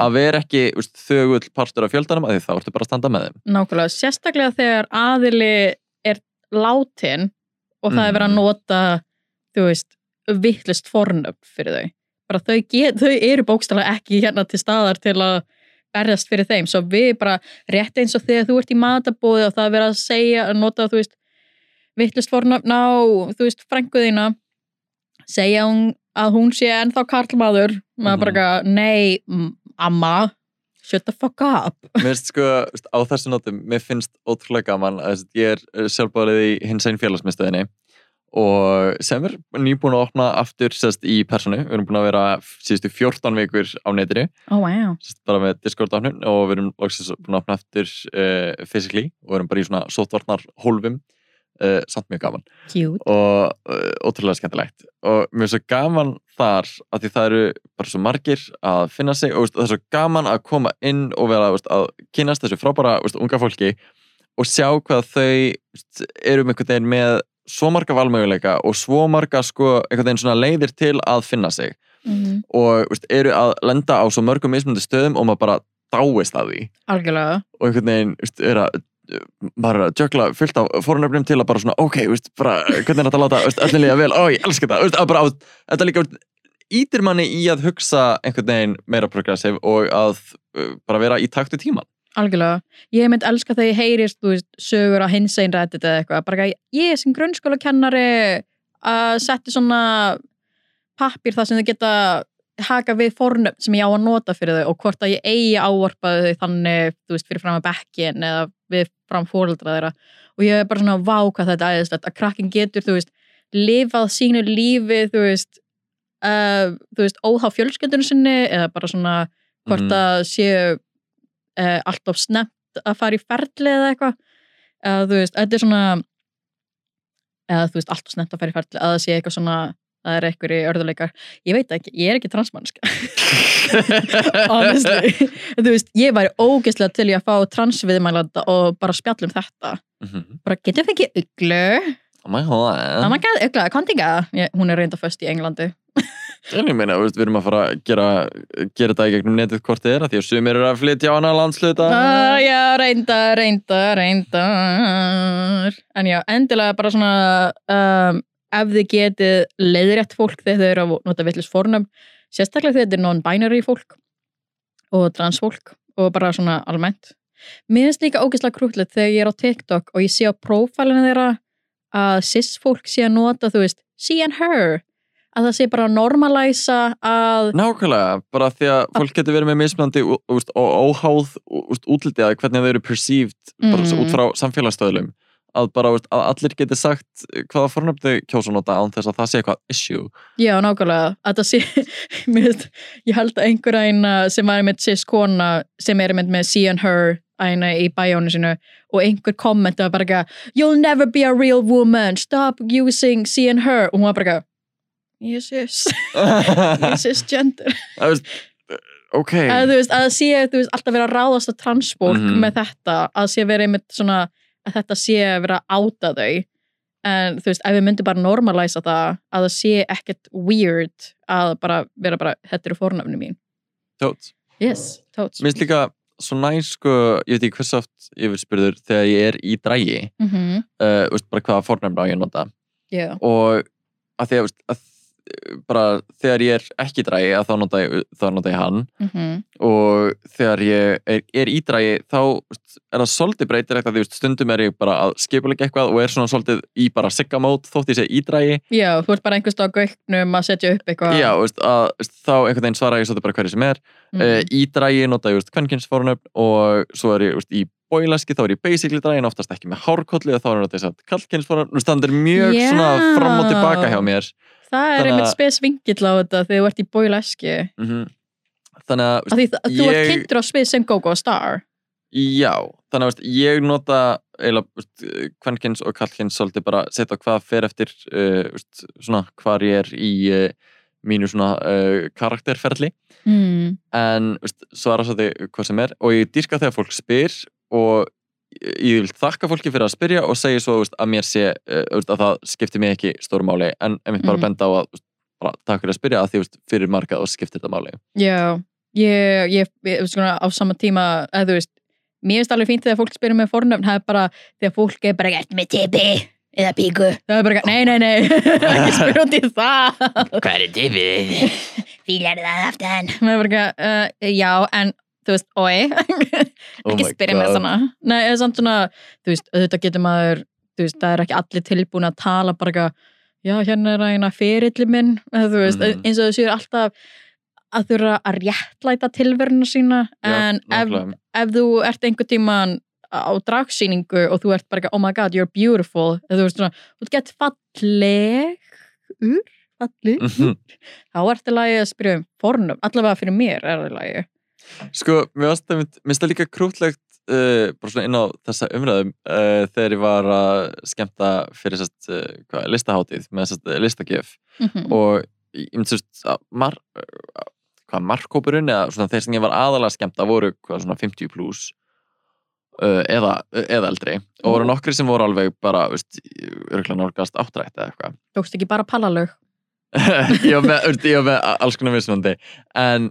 að vera ekki þú veist, þögull partur af fjöldanum að því þá ertu bara að standa með þeim nákvæmlega, sérstaklega þegar aðili er látin og það er verið að Mhm. nota þú veist, vittlist fornöfn fyrir þau, bara þau, get, þau eru bókstælega ekki hérna til staðar til að berjast fyrir þeim, svo við bara rétt eins og þegar þú ert í matabóði og það er verið að segja, að nota þú veist vittlist fornöfn á þú veist, frænguðina segja hún, að hún sé ennþá karlmaður. Maður bara, eitthvað, nei, mm, amma shut the fuck up. Mér finnst sko, á þessu nótum, mér finnst ótrúlega gaman að ég er sjálfbárið í hins einn félagsmiðstöðinni og sem er nýbúin að opna aftur sérst í personu, við erum búin að vera síðustu 14 vikur á netinu. Oh wow. Sérst bara með Discord afnum og við erum loksins búin að opna aftur uh, physically og við erum bara í svona sótvarnar hólfum uh, samt mjög gaman. Cute. Og uh, ótrúlega skemmtilegt. Og mér er svo gaman þar að því það eru bara svo margir að finna sig og veist, það er svo gaman að koma inn og vera veist, að kynast þessu frábæra veist, unga fólki og sjá hvað þau eru með einhvern veginn með svo marga valmöguleika og svo marga sko, einhvern veginn svona leiðir til að finna sig. Mm og veist, eru að lenda á svo mörgum mismundi stöðum og maður bara dáist að því. Algjörlega. Og einhvern veginn veist, er að er að jökla fullt af fórnöfnum til að bara svona, ok, veist, bara, hvernig er þetta að láta líða vel, ó, ég elska þetta bara, þetta líka veist, ítir manni í að hugsa einhvern veginn meira progressiv og að uh, bara vera í takt við tíman algjörlega, ég mynd elska þegar ég heyrist þú veist, sögur á hins einn reddit eða eitthvað, bara ekki, ég sem grunnskóla kennari að setja svona pappir þar sem þau geta haka við fornöfn sem ég á að nota fyrir þau og hvort að ég eigi ávarpa þau þannig, þú veist, fyrir fram að bekkin eða við fram fóreldra þeirra. Og ég er bara svona vá hvað þetta æðislegt. Að krakkin getur, þú veist, lifað sínu lífi, þú veist uh, þú veist, óhá fjölskyldunum sinni eða bara svona hvort Mhm. að séu uh, alltaf snemt að fara í ferli eða eitthvað. Eða þú veist, þetta er svona eða þú veist, alltaf snemt að fara í ferli eða það sé eitthvað svona, það er eitthvað í örðuleikar ég veit ekki, ég er ekki transmannsk *laughs* honestly. Þú veist, ég væri ógeðslega til í að fá transviðmælanda og bara spjalla um þetta. Mhm. bara getum við ekki uglu oh my god. Oh my god, ugla, kontinga hún er reynda föst í Englandi en ég meina, við erum að fara að gera, gera þetta í gegnum netið hvort þið er að því að sumir eru að flytja á hana landsluta Ah, já, reyndar, reyndar, reyndar. En já, endilega bara svona, um, ef þið getið leiðrétt fólk þegar þau eru að nota vitlis fornum, sérstaklega þegar þetta er non-binary fólk og transfólk og bara svona almennt. Mér finnst líka ógeðslega krútlegt þegar ég er á TikTok og ég sé á prófælinu þeirra að cis-fólk sé að nota, þú veist, she and her, að það sé bara að normalæsa að Nákvæmlega, bara því að fólk getur verið með mismunandi og, óháð úst, útlitið að hvernig þau eru perceived bara Mm. út frá samfélagsstöðlum að bara úst, að allir geti sagt hvaða fornöfnu kjósa nota án þess að það sé eitthvað issue. Já, nákvæmlega, að það sé *laughs* finnst- ég held að einhver eina sem var með cis kona sem er með she and her eina í bæjónu sinu og einhver kommenta bara ekki You'll never be a real woman, stop using she and her. Og hún var bara ekki Ég ég cis *laughs* gender Það veist, ok að veist, að það sé veist, alltaf vera ráðast að transfólk Mhm. með þetta, að sé vera einmitt svona að þetta sé að vera áta þau en þú veist, ef við myndum bara normalæsa það, að það sé ekkert weird að bara vera bara þetta eru fornafni mín. Tótt. Yes. Mér finnst líka svo næs sko, ég veit ekki hversu oft yfirspyrður þegar ég er í drægi Mm -hmm. uh, veist, bara hvaða fornöfnu á ég nota yeah. og að því að, veist, að bara þegar ég er ekki að þá nota ég, þá nota ég hann Mhm. og þegar ég er, er í dragi þá er það svolítið breytilegt að því stundum er ég bara að skipulega eitthvað og er svona svolítið í bara siggamót þótt ég sé í dragi Já, þú ert bara einhvers dag gauknum að setja upp eitthvað Já, veist, að, þá einhvern veginn svara ég svolítið bara hverju sem er Mhm. uh, í dragi nota ég kvenkinsfornöfn og svo er ég veist, í bóilaski þá er ég basically dragin oftast ekki með hárkolli og þá er þetta kallkinsfornöfn það er mjög Já. svona fram og tilbaka hjá mér. Það er Þannig einmitt að- spes vingill á þetta þegar þú ert í bóileski mm þannig að því að þú ert Ég- kynntur á svið sem Gogo Star. Já, þannig að veist, ég nota eiginlega veist, kvenkins og kallkins svolítið bara setja hvað fer eftir uh, veist, svona hvar ég er í uh, mínu svona uh, karakterferli. Mm. en veist, svara svolítið hvað sem er. Og ég dýrka þegar fólk spyr og ég vil þakka fólki fyrir að spyrja og segja svo veist, að mér sé uh, veist, að það skiptir mig ekki stóru máli en einmitt bara Mhm. benda á að takk fyrir að spyrja að því veist, fyrir marga og skiptir þetta máli Já, ég, ég, ég svona, á sama tíma að þú veist, mér finnst alveg fínt þegar fólk spyrir með fornöfn, það er bara þegar fólk er bara gert með tipi eða píku, það er bara, nei, nei, nei *laughs* ekki spyrja út í það Hvað er tipið? *laughs* fílar það aftan uh, já, en þú veist, oi. *laughs* Oh ekki spyrja með svona. Nei, eða samt svona, þú veist, auðvitað getur maður þú veist, það er ekki allir tilbúin að tala bara eitthvað, já, hérna er eina fyrirli minn, þú veist, Mhm. eins og þú séu alltaf að þurfa að réttlæta tilveruna sína. En ef, nákvæmlega. ef þú ert einhver tíman á dragsýningu og þú ert bara eitthvað, oh my god, you're beautiful. Þú veist svona, þú ert gett fallegur fallegur, Mhm. þá ertu lagi að spyrja um fornum, allavega fyrir mér er það lagi Sko, mér finnst það, líka krútlegt uh, bara svona inn á þessa umræðum uh, þegar ég var að skemmta fyrir sest, uh, hvað, listahátíð með sest, listakef Mhm. og ég myndi að mar, hvað, markkópurinn eða svona þeir sem ég var aðalega að skemmta voru hvað, svona 50 pluss eða, eða eldri. Og voru nokkri sem voru alveg bara, veist, örgulega nálgast áttrætt eða eitthvað. Tókst ekki bara pallalög? *laughs* Ég var með, með alls konar mismunandi. En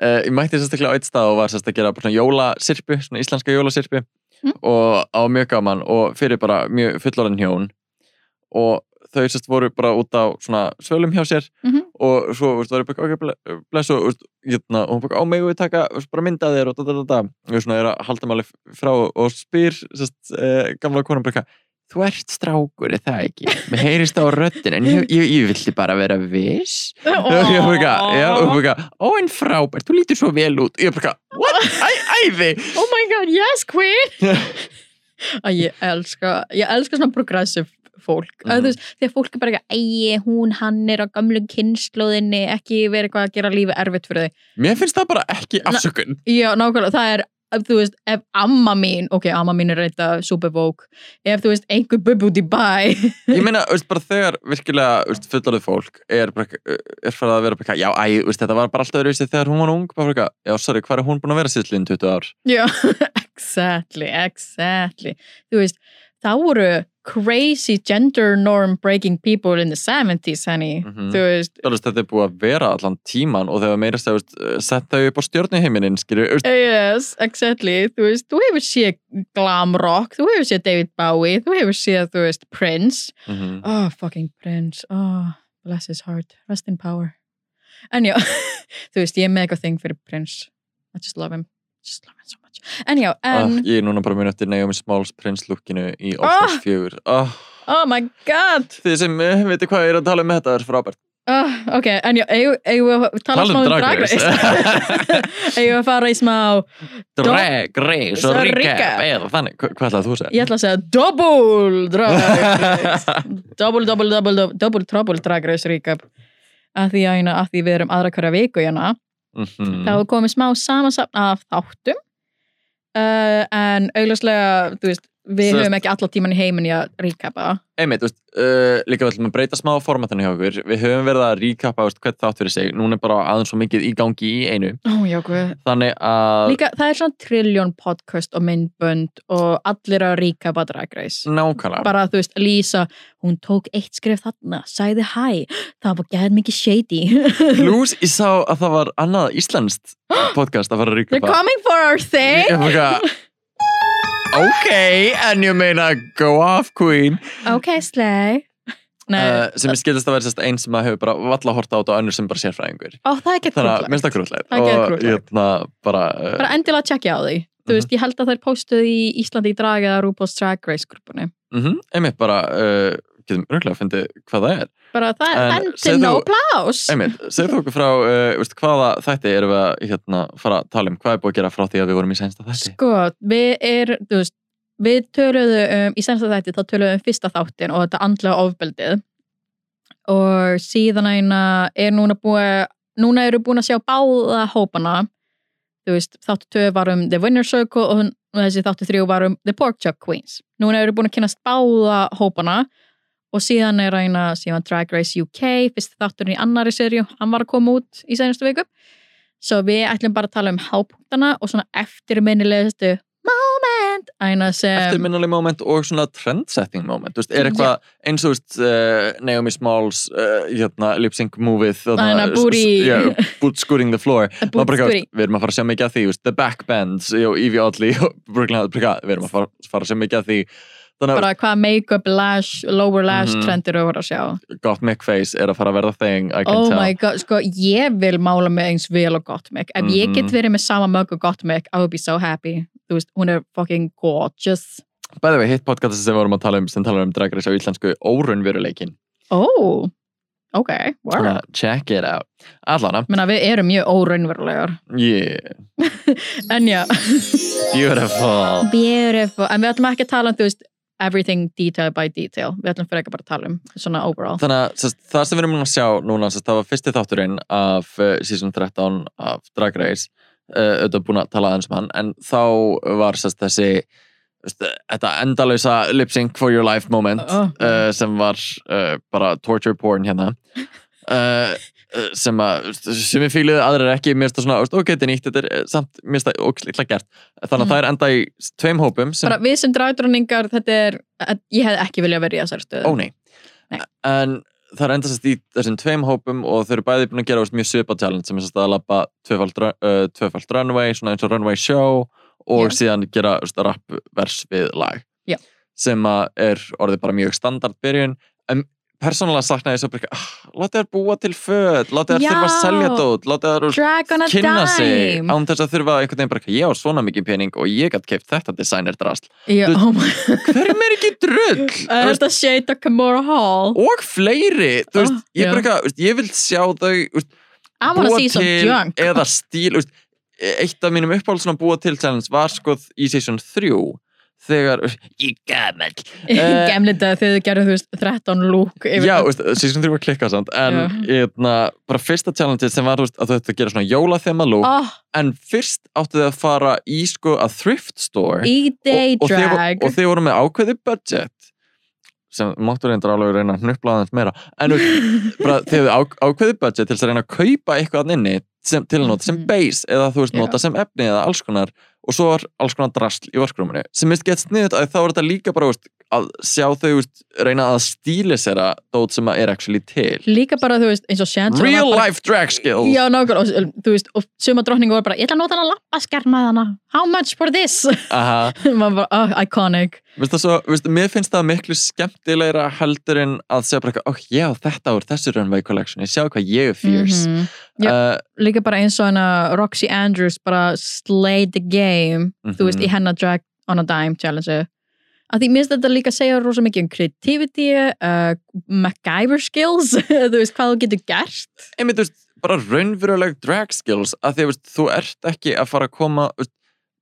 uh, ég mætti sérstaklega á eitt stað og var sérstaklega að gera svona jólasirpu svona íslenska jólasirpu Mm. og á mjög gaman og fyrir bara mjög fullorðin hjón og þau sérst voru bara út á svona svölum hjá sér Mhm. og svo veist, var ég bara ok, ble- bless og, veist, hérna, og hún bara á mig og við taka veist, bara mynda þér og da da da da og svona er að halda máli frá og spyr sérst, uh, gamla konan bara þú ert strákur, er það ekki? Mér heyrist á röddin en ég, ég, ég vildi bara vera viss. Og ég bara eitthvað, já, og bara eitthvað, ó en frábært, þú lítur svo vel út. Og ég bara eitthvað, what, æði? Oh my god, yes queen. Að ég elska ég elska svona progressive fólk. Mm Mhm. þú veist, þegar fólk er bara ekki ægi, hún, hann er á gamlu kynnslóðinni ekki verið eitthvað að gera lífi erfitt fyrir þig mér finnst það bara ekki afsökun. Já, nákvæmlega, það er þú veist, ef amma mín, ok, amma mín er reynda supervók, ef þú veist einhver bubb út í bæ. Ég meina, veist, bara þegar virkilega veist, fullorðið fólk er, bara, er farið að vera bara, já, æ, veist, þetta var bara alltaf öðruvísi þegar hún var ung, bara eitthvað, já, sorry, hvað er hún búin að vera síðlinn 20 ár? já, *laughs* exactly, exactly. Þú veist, þá voru crazy gender norm breaking people in the 70s, honey Mhm. þú veist, Þú veist, þetta er búið að vera allan tíman og þegar meira stað, veist, sett þau upp á stjórnuheiminin, veist, Yes, exactly, þú veist, þú hefur séð glam rock, þú hefur séð David Bowie, þú hefur séð, þú veist, Prince. mhm. Oh, fucking Prince, oh, bless his heart, rest in power. En já, *laughs* þú veist, ég er eitthvað þing fyrir Prince. I just love him, just love him so much. En já, Ah, en, ég er núna bara mun eftir Naomi Smalls Prince lookinu í All Ah! Stars 4 oh, oh my god, Þið sem uh, veitir hvað ég er að tala um þetta er frábært oh, ok, en já, eigum við að tala um smá um Drag Drag Race. Race? *laughs* Eigum við að fara í smá, Drag Race og Recap eða þannig, Hva- hvað ætlaði þú að segja? ég ætla að segja double Drag *laughs* Race. double, double, double, double, trouble Drag Race recap. Að því, að, að því við erum aðra hverja viku hérna. Mhm. þá er komið smá samansapn af þáttum uh, en augljóslega, þú veist við höfum ekki alla tíman í heimin í að recapa. Einmitt, veist, uh, líka ætlum að breyta smá formatinu hjá okkur. Við höfum verið að recapa veist, hvert þátt fyrir sig. Núna er bara aðeins svo mikið í gangi í einu. Ó, já. Þannig að Líka, það er svona trilljón podcast og myndbönd og allir að recapa Drag Race. Nákvæmlega. Bara, þú veist, Lísa, hún tók eitt skref þarna, sagði hæ. Það var gæð mikið shady. *laughs* Plus, ég sá að það var annað íslenskt *gasps* podcast að fara að They're Ok, en ég meina go off queen Ok, Slay Nei, uh, sem ég skildist að vera einn sem að hefur bara valla horta á þetta og önnur sem bara sérfræðingur ó, það er ekki að krúllegt. minnst það grútlegt og geðkrúttlegt. hérna bara, uh, Bara endilega tjekkja á því. Þú Mhm. veist, ég held að þær postuð í Íslandi í drag eða RuPaul's Drag Race grúpunni. mm einmitt bara uh, getum örgulega að fyndi hvað það er. Bara það er segðu no plás. segðu þú okkur frá uh, veist, hvaða þætti erum við að hérna, fara að tala um, hvað er búið að gera frá því að við vorum í sænsta þætti? Sko, við er, veist, við töluðum um, í sensta þætti, þá töluðum við um fyrsta þáttin og þetta andlega ofbeldið. Og síðan eina er núna búið, núna eru búin að sjá báða hópana, veist, þáttu tvö var um The Winner Circle og þessi þáttu þrjú var um The Pork Chop Queens. Núna eru búin að kynast báða hópana og síðan er eina, síðan Drag Race UK, fyrst þátturinn í annari serju, hann var að koma út í senastu viku. Svo við ætlum bara að tala um hápunktana og svona eftirminnilegustu moment eftirminnuleg moment og svona trendsetting moment, þú veist, er eitthvað eins og þú veist, uh, Naomi Smalls uh, hérna, lip sync booty- yeah, boot scooting the floor við erum að fara að sjá mikið af því the backbends, Evie Oddly við erum að fara, fara að sjá mikið af því bara hvað make-up, lash, lower lash Mhm. trendir eru að sjá? Að Gottmik face er að fara að verða can oh tell. my god, sko ég vil mála mig eins vel og Gottmik ef ég Mhm. get verið með sama mög og Gottmik I would be so happy, þú veist, hún er fucking gorgeous. Bæði við hitt podcast sem við vorum að tala um sem talar um Drag Race á íslensku órunveruleikin oh, ok, wow Svona, check it out. Menna, við erum mjög óraunverulegar yeah, *laughs* en já, beautiful. Beautiful. En við ætlum ekki að tala um, þú veist everything detail by detail, við ætlum fyrir ekki bara að tala um svona overall. Þannig að sest, það sem við erum að sjá núna, sest, það var fyrsti þátturinn af uh, season 13 af Drag Race. Uh, auðvitað búin að tala aðeins um hann en þá var sest, þessi þetta endalösa lip sync for your life moment uh, sem var bara torture porn hérna sem að sem við fíluðu aðrir ekki, mér finnst það svona ok, þetta er nýtt, þetta er eh, samt, mér finnst það ókslega gert, þannig að Mhm. það er enda í tveim hópum sem bara við sem dragdróningar, þetta er ég hef ekki viljað verið í þessari stöðu Ó nei. Nei. En það er enda sérst í þessum tveim hópum og þau eru bæði búin að gera veist, mjög svipa challenge sem er að lappa tvöfald, uh, runway, svona eins og runway show og Já. síðan gera veist, rap vers við lag. Já. Sem að er orðið bara mjög standard byrjun. En persónulega saknaði ég svo bara, ah, láta þær búa til föt, láta Já. þurfa að selja dót, láta a kynna sig án þess að þurfa einhvern veginn bara, ég á svona mikið pening og ég gætt keipt þetta designer drasl. Oh *laughs* Hverjum er ekki drull? Þetta shade of Kimura Hall? og fleiri þú veist, Ah, ég, bara ég vil sjá þau búa til eða stíl veist, eitt af mínum uppáhald svona búa til var sko í season 3 þegar, ég gammal eh, Gemli þetta þegar þið gerðu þú veist 13 lúk já, season 3 var klikkað samt en eitna, bara fyrsta challenge sem var veist, að að gera svona jólathema lúk oh, en fyrst áttu þið að fara í sko að thrift store. Í day og, og, þið, drag. vo- og þið voru með ákveði budget sem máttu reyndar alveg reyna að hnuppla aðeins meira en bara þið hefðu ákveði budget til þess að reyna að kaupa eitthvað þarna inni sem, til að nota sem Mhm. base eða þú veist nota sem efni eða alls konar og svo var alls konar drasl í varskrúminu sem minnst gett sniðut að þá er þetta líka bara veist, að sjá þau veist, reyna að stílisera dót sem að er actually til Líka bara þú veist eins og Shangela real bara- life drag skills Já, nákvæmlega, og, þú veist, og suma drottningu var bara, ég ætla að nota hana lampaskerma hana, how much for this? *laughs* Bara, oh, iconic. Svo, vist, mér finnst það miklu skemmtilegra heldur en að segja bara oh, já, þetta úr þessu runway collection, ég sjá hvað ég er fierce Mhm. Já. Uh, Líka bara eins og hana Roxy Andrews bara slayed the game, þú veist, Mhm. í hennar drag on a dime challenge. Að því minnst þetta líka segja rosa mikið um creativity, uh, MacGyver skills, *laughs* þú veist, hvað þú getur gert. einmitt, þú veist, bara raunveruleg drag skills, að því, þú veist, þú ert ekki að fara að koma, veist,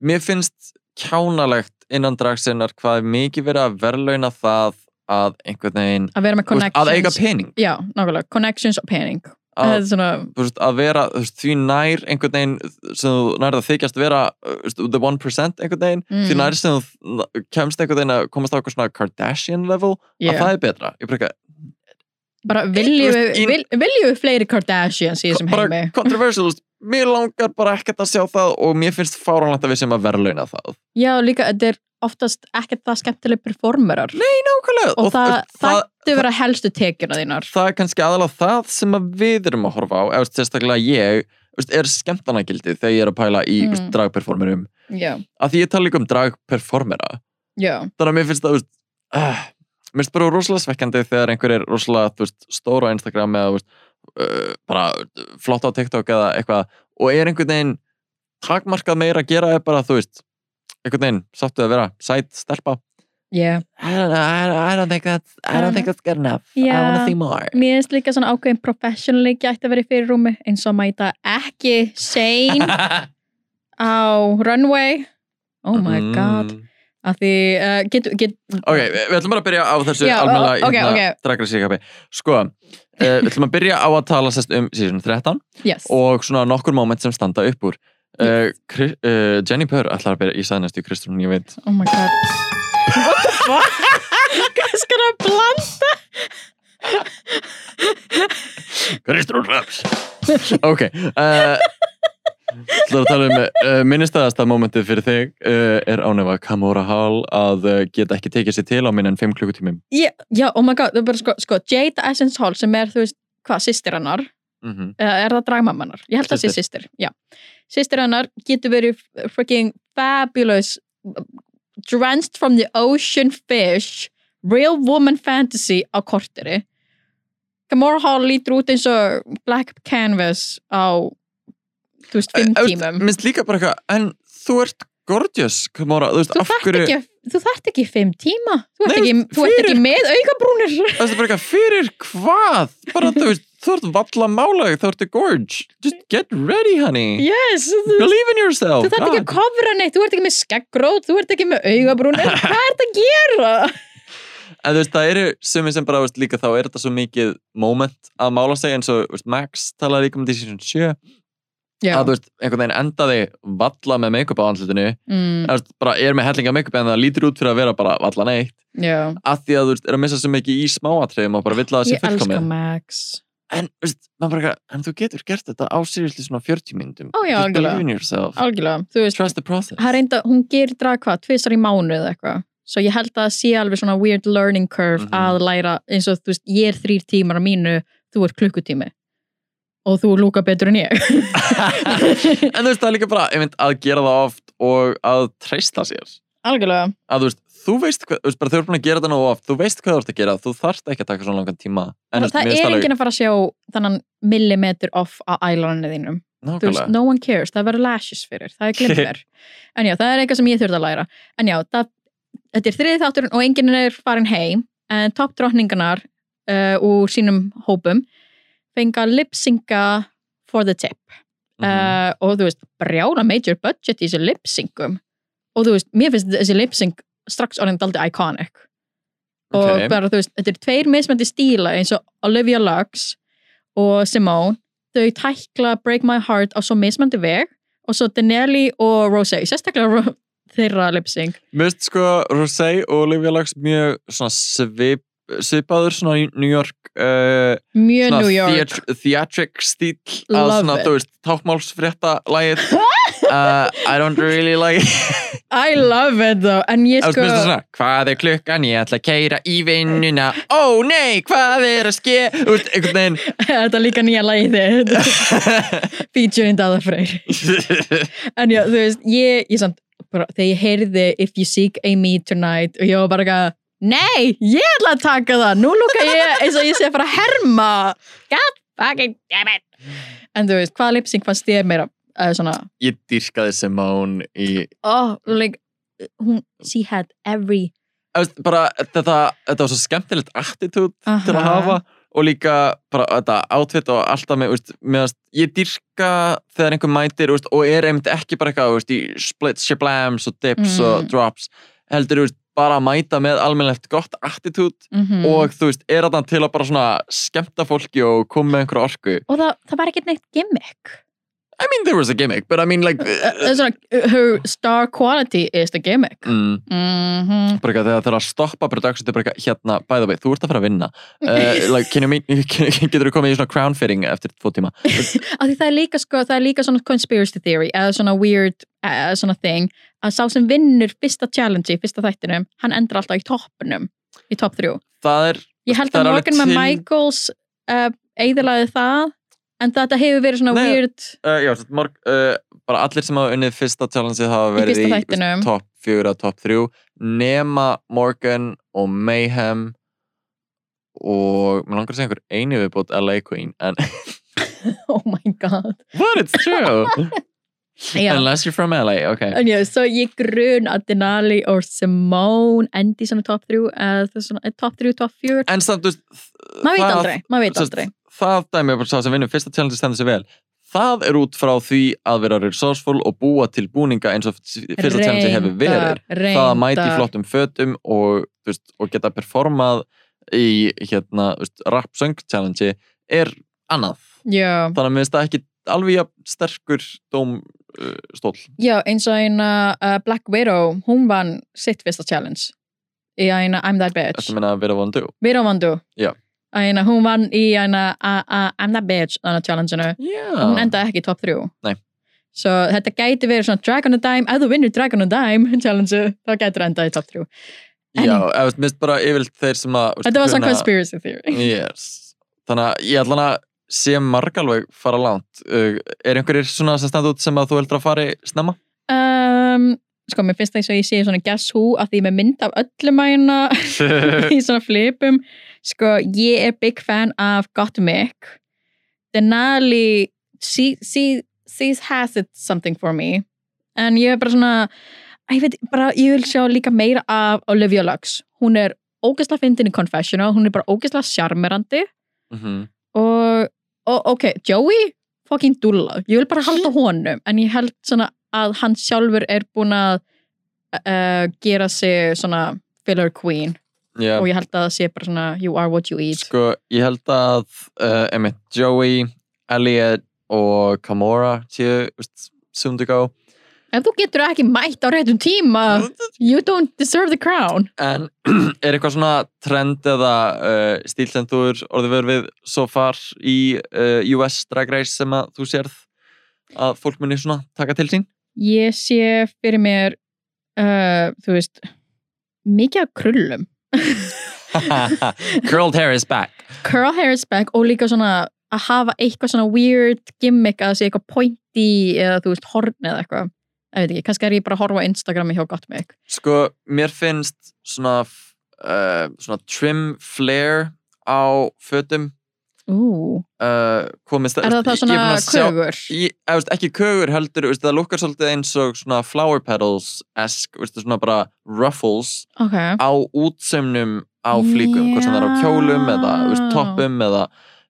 mér finnst kjánalegt innan dragsinnar hvað er mikið verið að verðlauna það að einhvern veginn, Að að eiga pening Já, nákvæmlega, connections og pening. Að, svona, veist, að vera veist, því nær einhvern veginn sem þú nærð að þykjast vera þú veist, the 1% einhvern veginn Mm. því nær sem þú kemst einhvern veginn að komast á eitthvað svona Kardashian level yeah. að það er betra ég bara, bara viljum við, vil, við fleiri Kardashians í þessum bara heimi controversial þú veist, mér langar bara ekkert að sjá það og mér finnst fáránlegt að við sem að verðlauna það. Já líka þetta er oftast ekkert það skemmtileg performerar. Nákvæmlega. Og, það, þú veist, það, þættu vera helstu tekjuna þínar. það er kannski aðalega það sem að við erum að horfa á eða sérstaklega ég veist, er skemmtanagildið þegar ég er að pæla í Mm. mm. dragperformerum. Já, að því ég tala líka um dragperformera. Já, þannig að mér finnst það veist, uh, mér finnst bara rosalega svekkjandi þegar einhver er rosalega, veist, stóra á Instagram eða, veist, uh, bara flott á TikTok eða eitthvað og er einhvern veginn takmarkað meira að gera er bara, þú veist, einhvern veginn sáttu að vera sæt, stelpa yeah. I don't know, I don't, I think that's I don't think that's good enough, I Já. wanna see more Mér finnst líka svona ákveðin professionally gæti að vera í fyrirrúmi eins og mæta ekki sane *laughs* á runway oh my god Mm. af því, uh, get, get, Ok, við ætlum bara að byrja á þessu Já, almennilega ok, hérna, ok. Drag Race recap'i. Sko, uh, við ætlum að byrja á að tala sest um season 13 yes. og svona nokkur moment sem standa upp úr. Uh, Kri- uh, Jenny Purr ætlar að byrja í sæðnæstu Kristrún, ég veit. Oh my god. What the fuck? Hvað skal það blanda Kristrún Raps Ok uh, Það að tala um uh, minnistæðasta momentið fyrir þig uh, er ánefa Kamora Hall að uh, geta ekki tekið sér til á minn en 5 klukkutímum yeah, já, oh my god, sko, sko Jade Essence Hall sem er, þú veist, hvað, sýstir hennar mm -hmm. er það dragmammanar? Ég held að það sé sýstir, já. Sýstir hennar getur verið freaking fabulous drenched from the ocean fish real woman fantasy á korteri Gamora Hall lítur út eins og black canvas á þú veist, fimm tímum. Minnst líka bara eitthvað, en þú ert gorgeous Kamora, þú veist, þú af hverju ekki, þú þarft ekki fimm tíma. Þú ert Nei, ekki, þú ert fyrir- ekki með augabrúnir Það er bara eitthvað, fyrir hvað? Bara, þú veist, þú ert valla málag, þú ert gorge. Just get ready, honey. Yes, Believe in yourself. Þú þarft ekki að kofra neitt þú ert ekki með skeggrót, þú ert ekki með augabrúnir. *laughs* Hvað er þetta að gera? En þú veist, það eru sumir sem bara, þú veist, líka þá er þetta svo mikið moment að mála sig eins og, þú veist, Max talaði líka um þetta í season 7 Já. að, þú veist, einhvern veginn endaði valla með make-up á andlutinu Mm, veist, bara er með hellinga make-up en það lítur út fyrir að vera bara valla neitt já. að því að þú veist, er að missa svo mikið í smáatriðum og bara vill að það sé Ég elska fullkomið Max. en, veist, bara, en þú getur gert þetta á seriously svona 40 myndum Ó, já, algjörlega. trust the process reynda, hún gerir drag hvað, tvisar í mánu eða eitthvað. Svo ég held að það sé alveg svona weird learning curve Mhm. að læra eins og þú veist, ég er þrýr tímar á mínu, þú ert klukkutími. Og þú lúka betur en ég. *laughs* en þú veist, það er líka bara einmitt, að gera það oft og að treysta sér Algjörlega. að þú veist, þú veist hvað, þú veist, bara þau eru búin að gera þetta nógu oft, þú veist hvað þú ert að gera, þú þarft ekki að taka svona langan tíma en það er enginn að fara að sjá þannig millimeter off á eyelinerinu þínum. Veist, no one cares, það verður lashes fyrir, það er glimmer. *laughs* en já, það er eitthvað sem ég þurfti að læra. En já, það, þetta er þriði þátturinn og enginn er farin heim, en toppdrottningarnar uh, úr sínum hópum fenga lipsynga for the tip. Mhm. uh, og þú veist, brjála major budget í þessu lipsyngum og þú veist, mér finnst þessi lipsyng strax orðin daldi iconic og Ok. bara þú veist, þetta er tveir mismandi stíla eins og Olivia Lux og Simone þau tækla Break My Heart á svo mismandi veg og svo Denelli og Rosé, sérstaklega þeirra Mér finnst sko Rosé og Olivia Lux mjög svona svip, svipaður svona í New York uh, mjög svona New York. theat- theatric stíl að svona, it. þú veist, tákmálsfrétta lagið uh, *laughs* I don't really like I love it though. En ég sko svona, hvað er klukkan, ég ætla að keira í vinnuna. Ó nei, hvað er að ske veginn *laughs* þetta er líka nýja lagið þitt. *laughs* Featuring Dada Freyr. En já, þú veist, ég, ég samt bara, þegar ég heyrði If You Seek a Me Tonight og ég var bara eitthvað Nei, ég ætla að taka það. Nú lúka ég eins og ég sé að fara að herma. God fucking damn it. En þú veist, hvaða lipsync fannst þér meira uh, svona, Ég dýrkaði Simone í oh, like hún, she had every veist, bara, þetta, þetta var svo skemmtilegt attitude til að Aha. hafa og líka bara þetta outfit og alltaf með, veist, með ég dýrka þegar einhver mætir veist, og er einmitt ekki bara eitthvað í splits, shablams og dips Mm. og drops. Heldur veist, bara að mæta með almennlegt gott attitude mm og þú veist, er þetta til að bara svona skemmta fólki og koma með einhverju orku. Og það, það var ekkert neitt gimmick. I mean there was a gimmick, but I mean like uh, svona, her star quality is the gimmick. Mm, mm bara eitthvað þegar það er að stoppa production, þetta er bara eitthvað, hérna, by the way, þú ert að fara að vinna. Uh, like, can you meet, *laughs* can, getur þú komið í svona crown fitting eftir tvo tíma? *laughs* Af því það er líka sko, það er líka svona conspiracy theory eða svona weird uh, svona thing að sá sem vinnur fyrsta challenge í fyrsta þættinum, hann endur alltaf í toppnum í topp þrjú. það er Ég held að Morgan með til- Michaels uh, eigðalaði það en þetta hefur verið svona Nei, weird Uh, já, morg, bara allir sem hafa unnið fyrsta challenge hafa Í verið í, þættinum. veist, top 4 og top 3 nema Morgan og Mayhem og mér langar að segja einhver einu viðbót LA Queen en *laughs* oh my god what it's true *laughs* Já. unless you're from LA ok En já, svo ég grun að Denali og Simone endi svona top 3 eða það er svona eh, top 3, top 4 en samt, þú veist maður veit það- aldrei, maður veit aldrei. það dæmi er bara sá sem vinnur fyrsta challenge stendur sig vel. Það er út frá því að vera resourceful og búa til búninga eins og fyrsta challenge hefur verið. Reyndar, það að mæti flottum fötum og, veist, og geta performað í hérna, þú veist, rap söng challenge er annað. Já, þannig að mér finnst það ekki alveg sterkur dóm uh, stól já, eins og eina uh, Black Widow, hún vann sitt fyrsta challenge í eina I'm That Bitch. Þetta meina að vera vondu Widow vann þú Já. eina, hún vann í eina uh, uh, I'm That Bitch þannig challengeinu. Já, hún endaði ekki í top 3 Nei. svo þetta gæti verið svona Dragon a Dime. Ef þú vinnur Dragon a Dime *laughs* challenge þá gætur endað í top 3 Já, eða, þú veist, mér finnst bara yfirleitt þeir sem að þetta var svona conspiracy theory. Yes. Þannig að ég ætla að sé marg alveg fara langt. Uh, Er einhverjir svona sem standa út sem að þú heldur að fari snemma? um, sko, mér finnst það eins og ég sé svona Guess Who að því með mynd af öllum mæna *laughs* í svona flipum. Sko, ég er big fan af Gottmik. Denali she, she, she has it something for me. En ég er bara svona ég veit, bara, ég vil sjá líka meira af Olivia Lux, hún er ógeðslega fyndin í Confessional, hún er bara ógeðslega sjarmerandi Mhm. og, og ok, Joey fucking dúlla, ég vil bara halda honum en ég held svona að hann sjálfur er búin að uh, gera sig svona filler queen. Já, og ég held að það sé bara svona you are what you eat. Sko, ég held að uh, einmitt Joey, Elliot og Kamora séu, þú ef þú getur ekki mætt á réttum tíma you don't deserve the crown En *clears throat* er eitthvað svona trend eða uh, stíl sem þú er orðið verið við svo far í uh, US Drag Race sem að þú sérð að fólk muni svona taka til sín? ég sé fyrir mér uh, þú veist mikið af krullum *laughs* Curled hair is back. curl hair is back og líka svona að hafa eitthvað svona weird gimmick að það sé eitthvað pointy eða þú veist horn eða eitthvað ég veit ekki, kannski er ég bara að horfa Instagrami hjá Gottmik Sko, mér finnst svona, uh, svona trim flare á fötum. Uh, komist er það það svona kögur? Ég, eða, veist, ekki kögur heldur, veist, það lukkar svolítið eins og svona flower petals-esk, svona bara ruffles Ok, á útsaumnum á flíkum, hvort sem það er á kjólum eða veist, toppum eða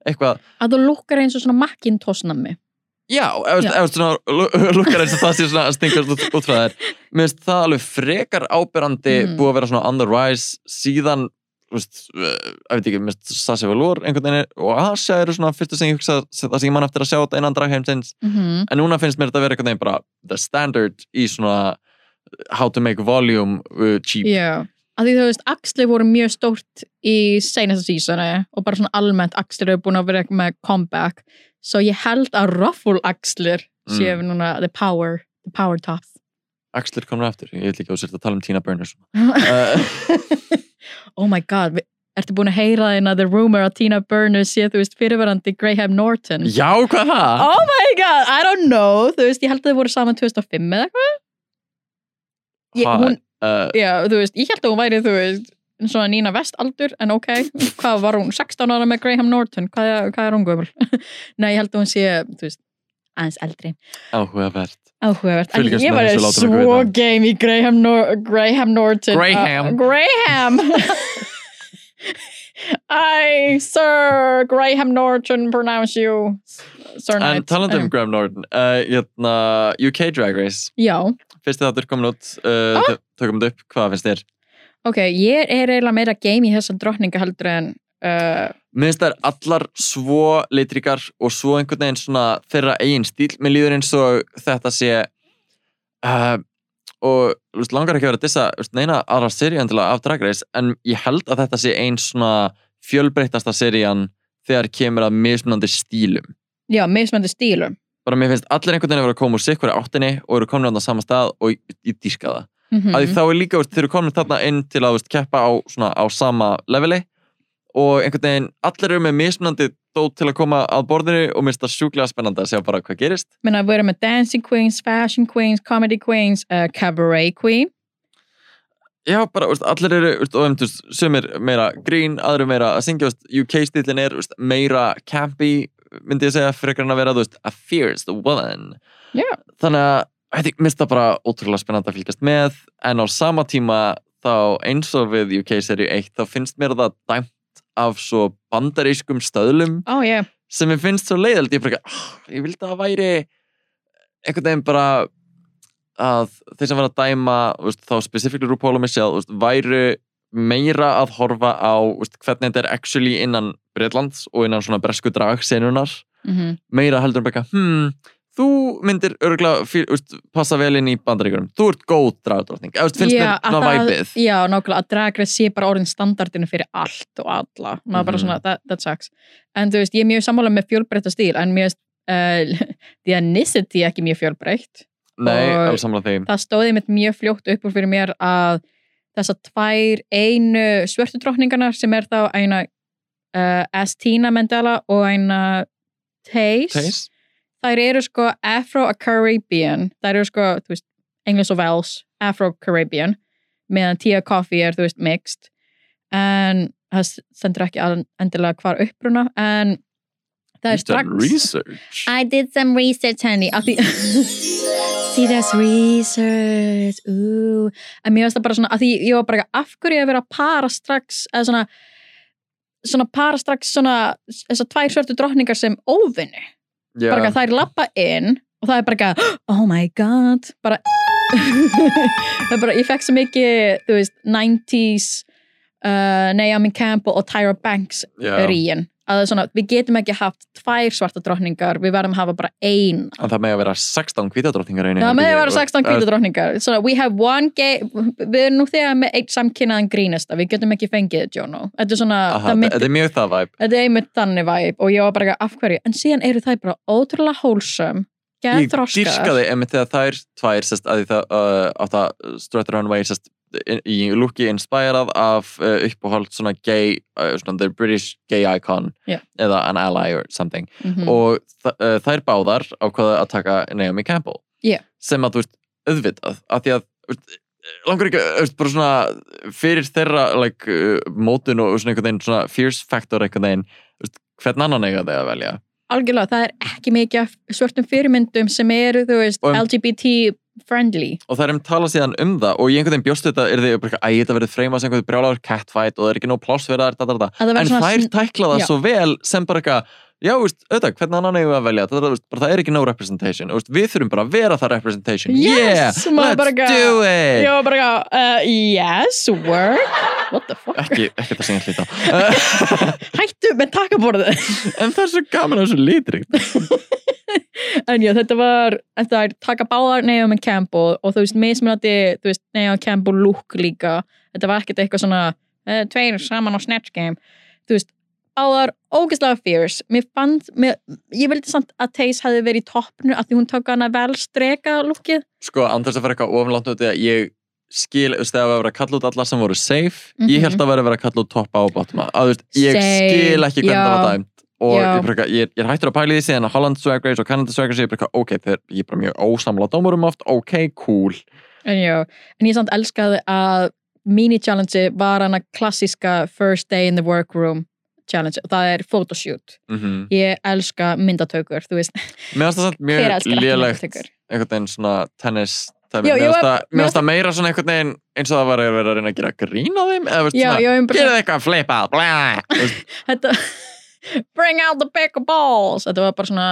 eitthvað. Að þú lukkar eins og svona Macintosh nammi Já, eða, veist, svona, lu- lukkar eins og það sé svona að stingast út, út frá þær Mér finnst það alveg frekar ábyrrandi Mm. búið að vera svona on the rise síðan þú veist, uh, ég veit ekki, mér finnst Sassi Valor einhvern veginn og Asja eru svona fyrstu sem ég hugsa það sem ég man eftir að sjá þetta innan dragheimsins mm -hmm. en núna finnst mér þetta að vera einhvern veginn bara the standard í svona how to make volume uh, cheap. Já, að því þú veist, axlir voru mjög stórt í seinasta sísoni og bara svona almennt axlir eru búin að vera með comeback. Svo ég held að ruffle axlir Mm. séu núna the power, the power tops. Axlir komur aftur, ég að þú sért að tala um Tina Burner *laughs* uh, oh my god, vi- ertu búin að heyra þeirna the rumor að Tina Burner sé þú veist fyrirverandi Graham Norton? Já, hvað það? oh my god, I don't know. Þú veist, ég held að þau voru saman 2005 eða eitthvað. Ég- hún- uh, já, þú veist, ég held að hún væri þú veist, svona Nína Vest aldur en ok, hvað var hún 16 ára með Graham Norton, hvað hvað er hún gömul? *laughs* Nei, ég held að hún sé, þú veist aðeins eldri, Áhugavert. Áhugavert. En ég var svo game í Graham, Nor Graham Norton. Graham. Uh, Graham! *laughs* I, Sir Graham Norton pronounce you Sir En Knight. talandi um Eh, Graham Norton uh, hérna, UK Drag Race. Já, Fyrsti þáttur komin út uh, Ah. Tökum þetta upp, hvað finnst þér? ok, ég er eiginlega meira game í þessa drottninga heldur en uh, Mér finnst þær allar svo litríkar og svo einhvern veginn svona þeirra eigin stíl. Mér líður eins og þetta sé uh, og veist, langar ekki að vera dissa veist, neina aðra seríu endilega af Drag Race en ég held að þetta sé einn svona fjölbreyttasta serían þegar kemur að mismunandi stílum. já, mismöndi stílum Bara mér finnst allir einhvern veginn að vera að koma úr sikkur áttinni og eru komin á sama stað og ég, dýrka það. mm að því þá er líka, veist, þeir eru komin þarna inn til að veist, keppa á, svona, á sama leveli og einhvern veginn allir eru með mismunandi dót til að koma að borðinu og mér finnst það sjúklega spennandi að sjá bara hvað gerist. Menna, við erum með dancing queens, fashion queens, comedy queens, uh, cabaret queen. Já, bara, veist, allir eru, veist, og veist, sumir meira grín, aðrir meira að syngja, UK-stílinn er, meira campy, myndi ég segja, frekar en að vera, þú veist, a fierce woman. Já. Þannig að, ég minnst það bara ótrúlega spennandi að fylgjast með, en á sama tíma, þá eins og við UK-serju 1, þá finnst mér það dæmt af svo bandarískum stöðlum Ó, ég, sem ég finnst svo leiðild, ég oh, ég vildi að það væri einhvern veginn bara að þeir sem var að dæma veist, þá specifíkli RuPaul og Michelle væru meira að horfa á veist, hvernig þetta er actually innan Breitlands og innan svona bresku dragsenunar mm meira heldur en bara hmm, þú myndir örgulega passa vel inn í bandaríkurum, þú ert góð dragdrottning, eða finnst mér svona væpið. Já, nákvæmlega, að Drag Race sé bara orðin standardinu fyrir allt og alla. Maður bara Mhm. svona, that, that sucks. En þú veist, ég er mjög sammála með fjölbreytta stíl en veist, uh, *laughs* the anicity ekki mjög fjölbreytt. Nei, alls samlega þeim það stóði mitt mjög fljótt upp úr fyrir mér að þessar tvær einu svörtu drottningarnar sem er þá eina uh, Astina Mandela og eina Taze, Taste? þær eru sko Afro-Caribbean. Þær eru sko, þú veist, English og Wales Afro-Caribbean meðan Tia Coffee er, þú veist, mixed. En það stendur ekki endilega hvar uppruna en það er You've done strax research. I did some research honey *laughs* that's research Ooh. en mér finnst það bara svona að því ég var bara af hverju að vera að para strax eða svona svona para strax svona þessar tvær svörtu drottningar sem óvinni Já. bara að þær lappa inn og það er bara ekki oh my god bara *laughs* það er bara, ég fekk svo mikið þú veist, 90s uh, Naomi Campbell og Tyra Banks Já. ríin að það svona, við getum ekki haft tvær svarta drottningar, við verðum að hafa bara ein. En það með að vera 16 hvítadrottningar einu það með að vera 16 Uh, hvítu drottningar svona, we have one gay við erum nú þegar með eitt samkynnaðan grínasta við getum ekki fengið Jono. Þetta er svona, Aha, það Þetta er mjög það væp Þetta er einmitt þannig væp og ég var bara af hverju, en síðan eru það bara ótrúlega hólsum, Ég dýrskaði einmitt þegar þær tvær sest, að það uh, átt að Strut Runway sest, í looki inspirað af uh, uppáhald svona gay uh, svona the British gay icon Já. eða an ally or something mm og þa- uh, þær báðar ákvaða að taka Naomi Campbell Já. sem að þú veist auðvitað að því að veist, langar ekki veist, bara svona fyrir þeirra like, mótun og svona einhvern veginn svona fierce factor einhvern veginn veist, hvern annan eiga þeir að velja algjörlega, það er ekki mikið af svörtum fyrirmyndum sem eru, þú veist, Og- LGBT friendly. Og það er um tala síðan um það og ég einhvern veginn bjóst þetta er því að þetta verið freymað sem einhvern brjálagur catfight og það er ekki nóg verður en þær tækla það Já. svo vel sem bara eitthvað já, veist, auðvitað, hvernig annan eigum við að velja? Það, það, það, það er ekki no representation, og, veist, við þurfum bara að vera það representation, Yes, yeah, let's bara do it. Var bara, uh, yes, work. What the fuck, ekki, ekki það hlýta uh, hættu með takaborðu en það er svo gaman að þessu litrikt *laughs* en já, þetta var þetta er taka báðar Naomi Campbell og þú veist, mismunandi, þú veist, Naomi Campbell look líka, þetta var ekkert eitthvað svona uh, tveir saman á Snatch Game. Þú veist, báðar ógeðslega fierce, mér fannst mér, ég vildi samt að Taze hefði verið í toppnu að því hún tók hana vel streka lookið. Sko, andars að fara eitthvað ofnlátt út að ég skil, þú veist, þegar að vera að kalla út alla sem voru safe, Mhm. ég held að vera að vera að kalla út toppa og botma, að þú veist, ég Same, skil ekki hvernig það var dæmt og ég, bara, eitthvað- ég, er- ég er hættur að pæla í því síðan að Holland Swag Race og Canada Swag Race ég er bara, eitthvað, ok, þeir, ég er bara mjög ósamla dómurum oft, ok, cool. En já, en ég samt elskaði að mini-challenge var hana klassiska first day in the workroom challenge, og það er photoshoot. Mm ég elska myndatökur, þú veist. Það hver mjög elskar lélegt myndatökur? einhvern veginn svona tennis mér finnst það- það meira svona einhvern veginn eins og það var að vera að reyna að gera grín á þeim eða já, svona, gera eitthvað flip out blæ, Þú *laughs* veist, þetta *laughs* bring out the of balls þetta var bara svona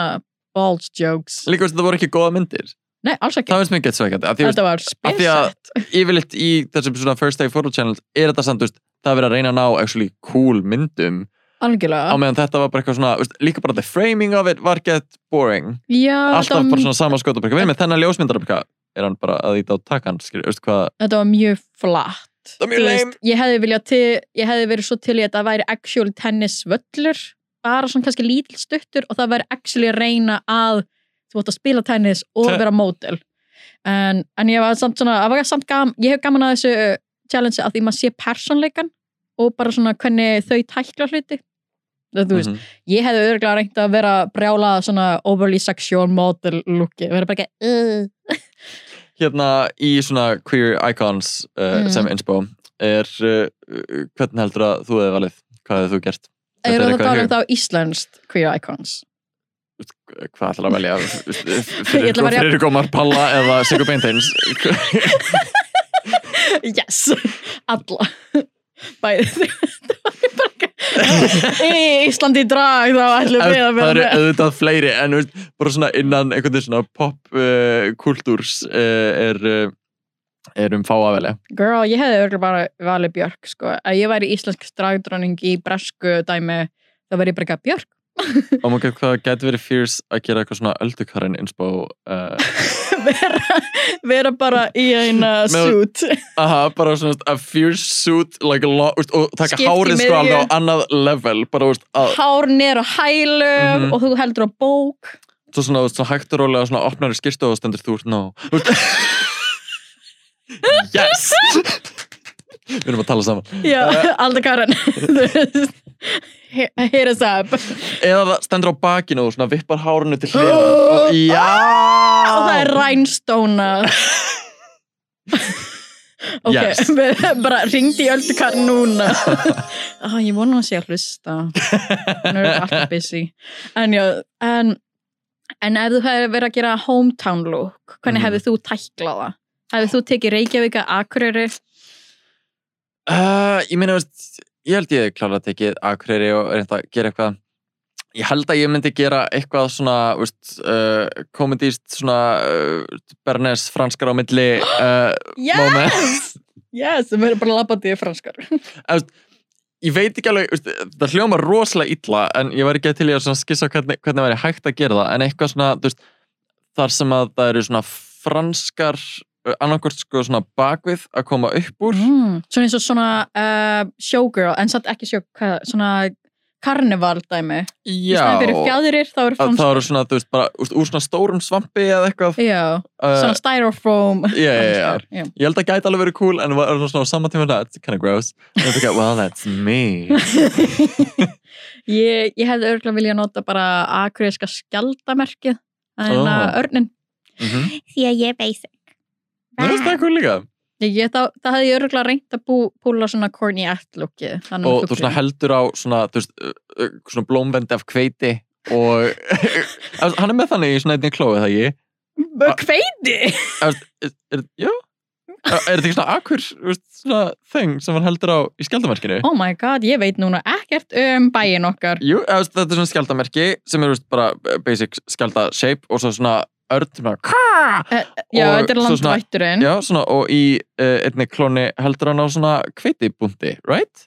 balls jokes. Líka veist það voru ekki góða myndir. Nei, alls ekki, það finnst mér sveikandi að því veist, þetta var af því að- spesett *laughs* yfirleitt í þessum svona first day photo channel er þetta samt, veist, það er verið að reyna að ná actually cool myndum. Á algjörlega, meðan þetta var bara eitthvað svona, veist, líka bara the framing of it var gett boring. Já, alltaf þetta bara var, svona sama skot og bara, við erum með þennan ljósmyndar er hann bara að íta á takkan skilur, veist hvað, þetta var mjög flatt. Það var mjög lame. ég hefði viljað til ég hefði verið svo til í að það væri actual tennisvöllur bara svona kannski lítill stuttur og það væri actually að reyna að þú ætti að spila tennis og vera mótel en, en ég var samt svona var samt gam, ég hef gaman að þessu uh, challenge að því maður sé persónleikan og bara svona hvernig þau tækla hluti það, þú veist, Mhm. ég hefði örgulega reynt að vera brjála svona overly sexual model looki vera bara ekki uh. *laughs* hérna í svona queer icons uh, Mm. sem inspo er uh, uh, hvernig heldur að þú hefði valið hvað hefði þú gert Þetta Er það í um þá íslenskt queer icons? hvað ætlar að velja? *laughs* Velja- fyrir gómar Palla eða Sigur Beinteins *laughs* Yes, alla. Bæði *laughs* Í Íslandi drag þá ætlum við að það vera eru með auðvitað fleiri en bara svona innan einhvern veginn svona pop uh, kultúrs uh, er uh, er um fá að velja Girl, ég hefði örgulega bara valið Björk sko. Ef ég væri íslensk dragdróning í bresku dæmi þá verði ég bara ekki Björk. *laughs* Og maður hvað getur verið fierce að gera eitthvað svona öldukarinn inspo uh, *laughs* vera, vera bara í eina suit. Aha, bara svona a fierce suit like lot, úst, og taka hárið sko alveg á annað level bara úst, að, hár nýr á hælum Mhm. og þú heldur á bók. Svo svona, svona hægt og rólega svona opnar í skirstu og stendur þú úr no *laughs* yes. Við erum að tala saman. Já, aldrei Karen *laughs* Hit us up. Eða það stendur á bakinu og svona vippar hárinu til hliða Oh, *gasps* já! Og það er rhinestóna *laughs* ok, Yes. *laughs* bara ringdi í öldukar núna. Ah, ég vona að sé að hlusta. Hún er alltaf busy. En já, en en ef þú hefði verið að gera hometown look hvernig Mhm. hefði þú tæklað hefði þú tekið Reykjavík að Akureyri? Uh, ég meina, ég held ég hef klálega tekið Akureyri og reynda að gera eitthvað. Ég held að ég myndi gera eitthvað svona uh, komedíst svona uh, Bernes franskar á milli *gasps* uh, moment. Yes, yes það verður bara labbandi franskar. *laughs* Ég veit ekki alveg, veist, það hljóma rosalega illa en ég væri ekki til í að skissa hvernig, hvernig væri hægt að gera það. En eitthvað svona, veist, þar sem að það eru svona franskar annarkort sko svona bakvið að koma upp úr. Mm, svona eins og svona uh, showgirl, en satt ekki show hvað, svona karneval dæmi. Í já, staðin fyrir fjæðirir þá eru að það eru svona, þú veist, bara úst, úr svona stórum svampi eða eitthvað. Já, uh, svona styrofoam. *laughs* Já, já, já. ég held að gæti alveg verið cool en það var svona á sama tíma that's kind of gross. And I think, well that's me. *laughs* Ég, ég hefði örgulega viljað nota bara akureyska skjaldamerkið en oh. örnin mm -hmm. því að ég er basic það er það cool líka. Ég, ég, það, það hefði ég örgulega reynt að bú, púla svona corny act lookið þannig með og þú svona heldur á svona, veist, svona blómvendi af kveiti og *laughs* hann er með þannig í svona einnig klóið það ég er, já. Er þetta ekki svona akkur svona þing sem hann heldur á í skjaldamerkinu oh my god, ég veit núna ekkert um bæin okkar. Jú, þetta er svona skjaldamerki sem er veist, bara basic skjalda shape og svo svona örn sem er "Kah!" Eh, já, þetta er landvætturinn Já, svona, og í uh, einni klóni heldur hann á svona kveitibúndi, right?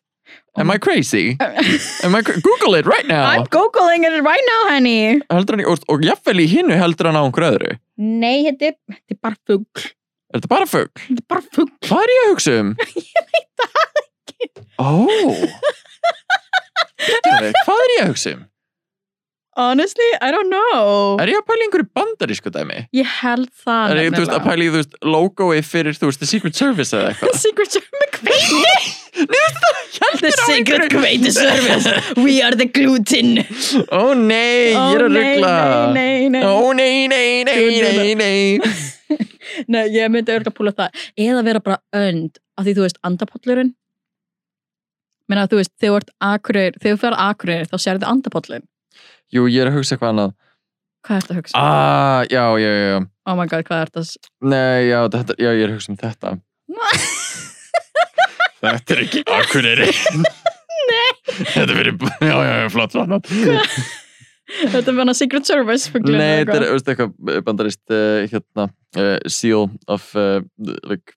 Am I crazy? *laughs* Am I cra Google it right now! I'm googling it right now, honey Heldur hann í, og, og jafnvel í hinnu heldur hann á einhverju öðru. Nei, þetta er, þetta er bara fugl Er þetta bara fugg? Þetta er bara fugl Hvað er ég að hugsa um? *laughs* Ég veit það ekki. Ó. Bíddu, Hvað er ég að hugsa um? Honestly, I don't know. Er ég að pæla í einhverju bandarísku dæmi? Ég held það Er ég, þú veist, að pæla í, þú veist, logoi fyrir, þú veist, The Secret Service eða eitthvað? *laughs* Secret Service með hveiti? Nei, þú veist The Secret Hveiti Service. We are the gluten. Ó nei, ég er að ruggla. Nei, nei, nei, Ó nei, nei, nei, nei, *laughs* nei. Ég myndi örgulega púla það. Eða vera bara önd Af því þú veist, andapollurinn. Menna, þú veist, þegar þú ert akureyr Þegar þú fer akureyr, þá sérðu andapollin Jú, ég er að hugsa eitthvað annað. Hvað ert að hugsa? Ah, já, já, já. Oh my god, hvað ert að Nei, já, þetta, já, ég er að hugsa um þetta. *laughs* Þetta er ekki Akureyri. *laughs* Nei. Þetta verið, já, já, já, flott. Þetta er bara Secret Service Nei, þetta er, eitthvað. veist eitthvað bandarist, uh, hérna, uh, seal of, uh, like,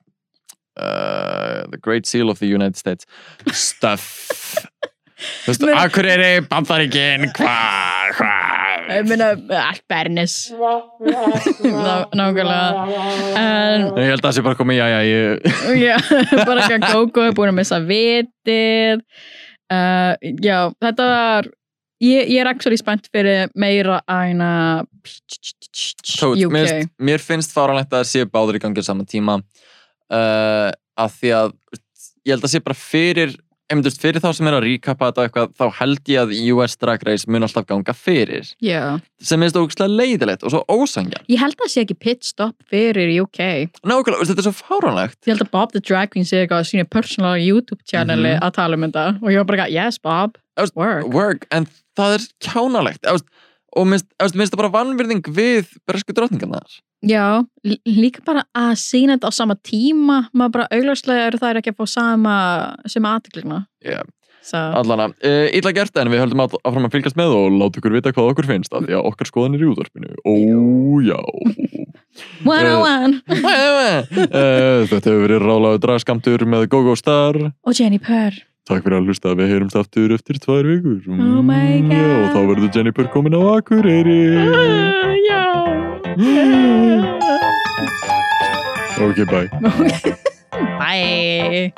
the great seal of the United States. Stuff. Þú veist, Akureyri, bandaríkin, hvað, Ég hvað? meina, allt Bernis. Ná- Nákvæmlega. En Ég held að það sé bara komið, já, já, ég... Já, *laughs* bara ekki að Gógó er búin að missa vitið. Uh, Já, þetta var ég, ég er actually spennt fyrir meira aðeina Tótt, UK mér, finnst- mér finnst fáranlegt að það séu báður í gangi á sama tíma. Uh, að því að ég held að sé bara fyrir einmitt, fyrir þá sem er að recapa þetta eitthvað, þá held ég að US Drag Race mun alltaf ganga fyrir Já. sem minnst ógustlega leiðilegt og svo ósangjan Ég held að það sé ekki pit stop fyrir UK. Nákvæmlega, þetta er svo fáránlegt Ég held að Bob the Drag Queen sé eitthvað á sínu personal YouTube channeli Mhm. að tala um þetta og ég var bara, yes Bob, veist, work. work, en það er kjánalegt veist, og minnst, það bara vannvirðing við bresku drottningarnar Já, lí- líka bara að sína þetta á sama tíma, maður bara augljóslega eru þær ekki að fá sama sem aðtiklina. yeah. So, Allana, uh, illa gert en við höldum að, áfram að fylgjast með og láta ykkur vita hvað okkur finnst af því að okkar skoðan er í útvarpinu Ó, já one on one uh, *laughs* Þetta hefur verið rálaðu dragskamtur með GóGó Star og Jenny Purr. Takk fyrir að hlusta, við heyrumst aftur eftir tvær vikur Oh my Mm, Já, og þá God. verður Jennifer komin á Akureyri Ah, Já. *laughs* okay, bye. Bye.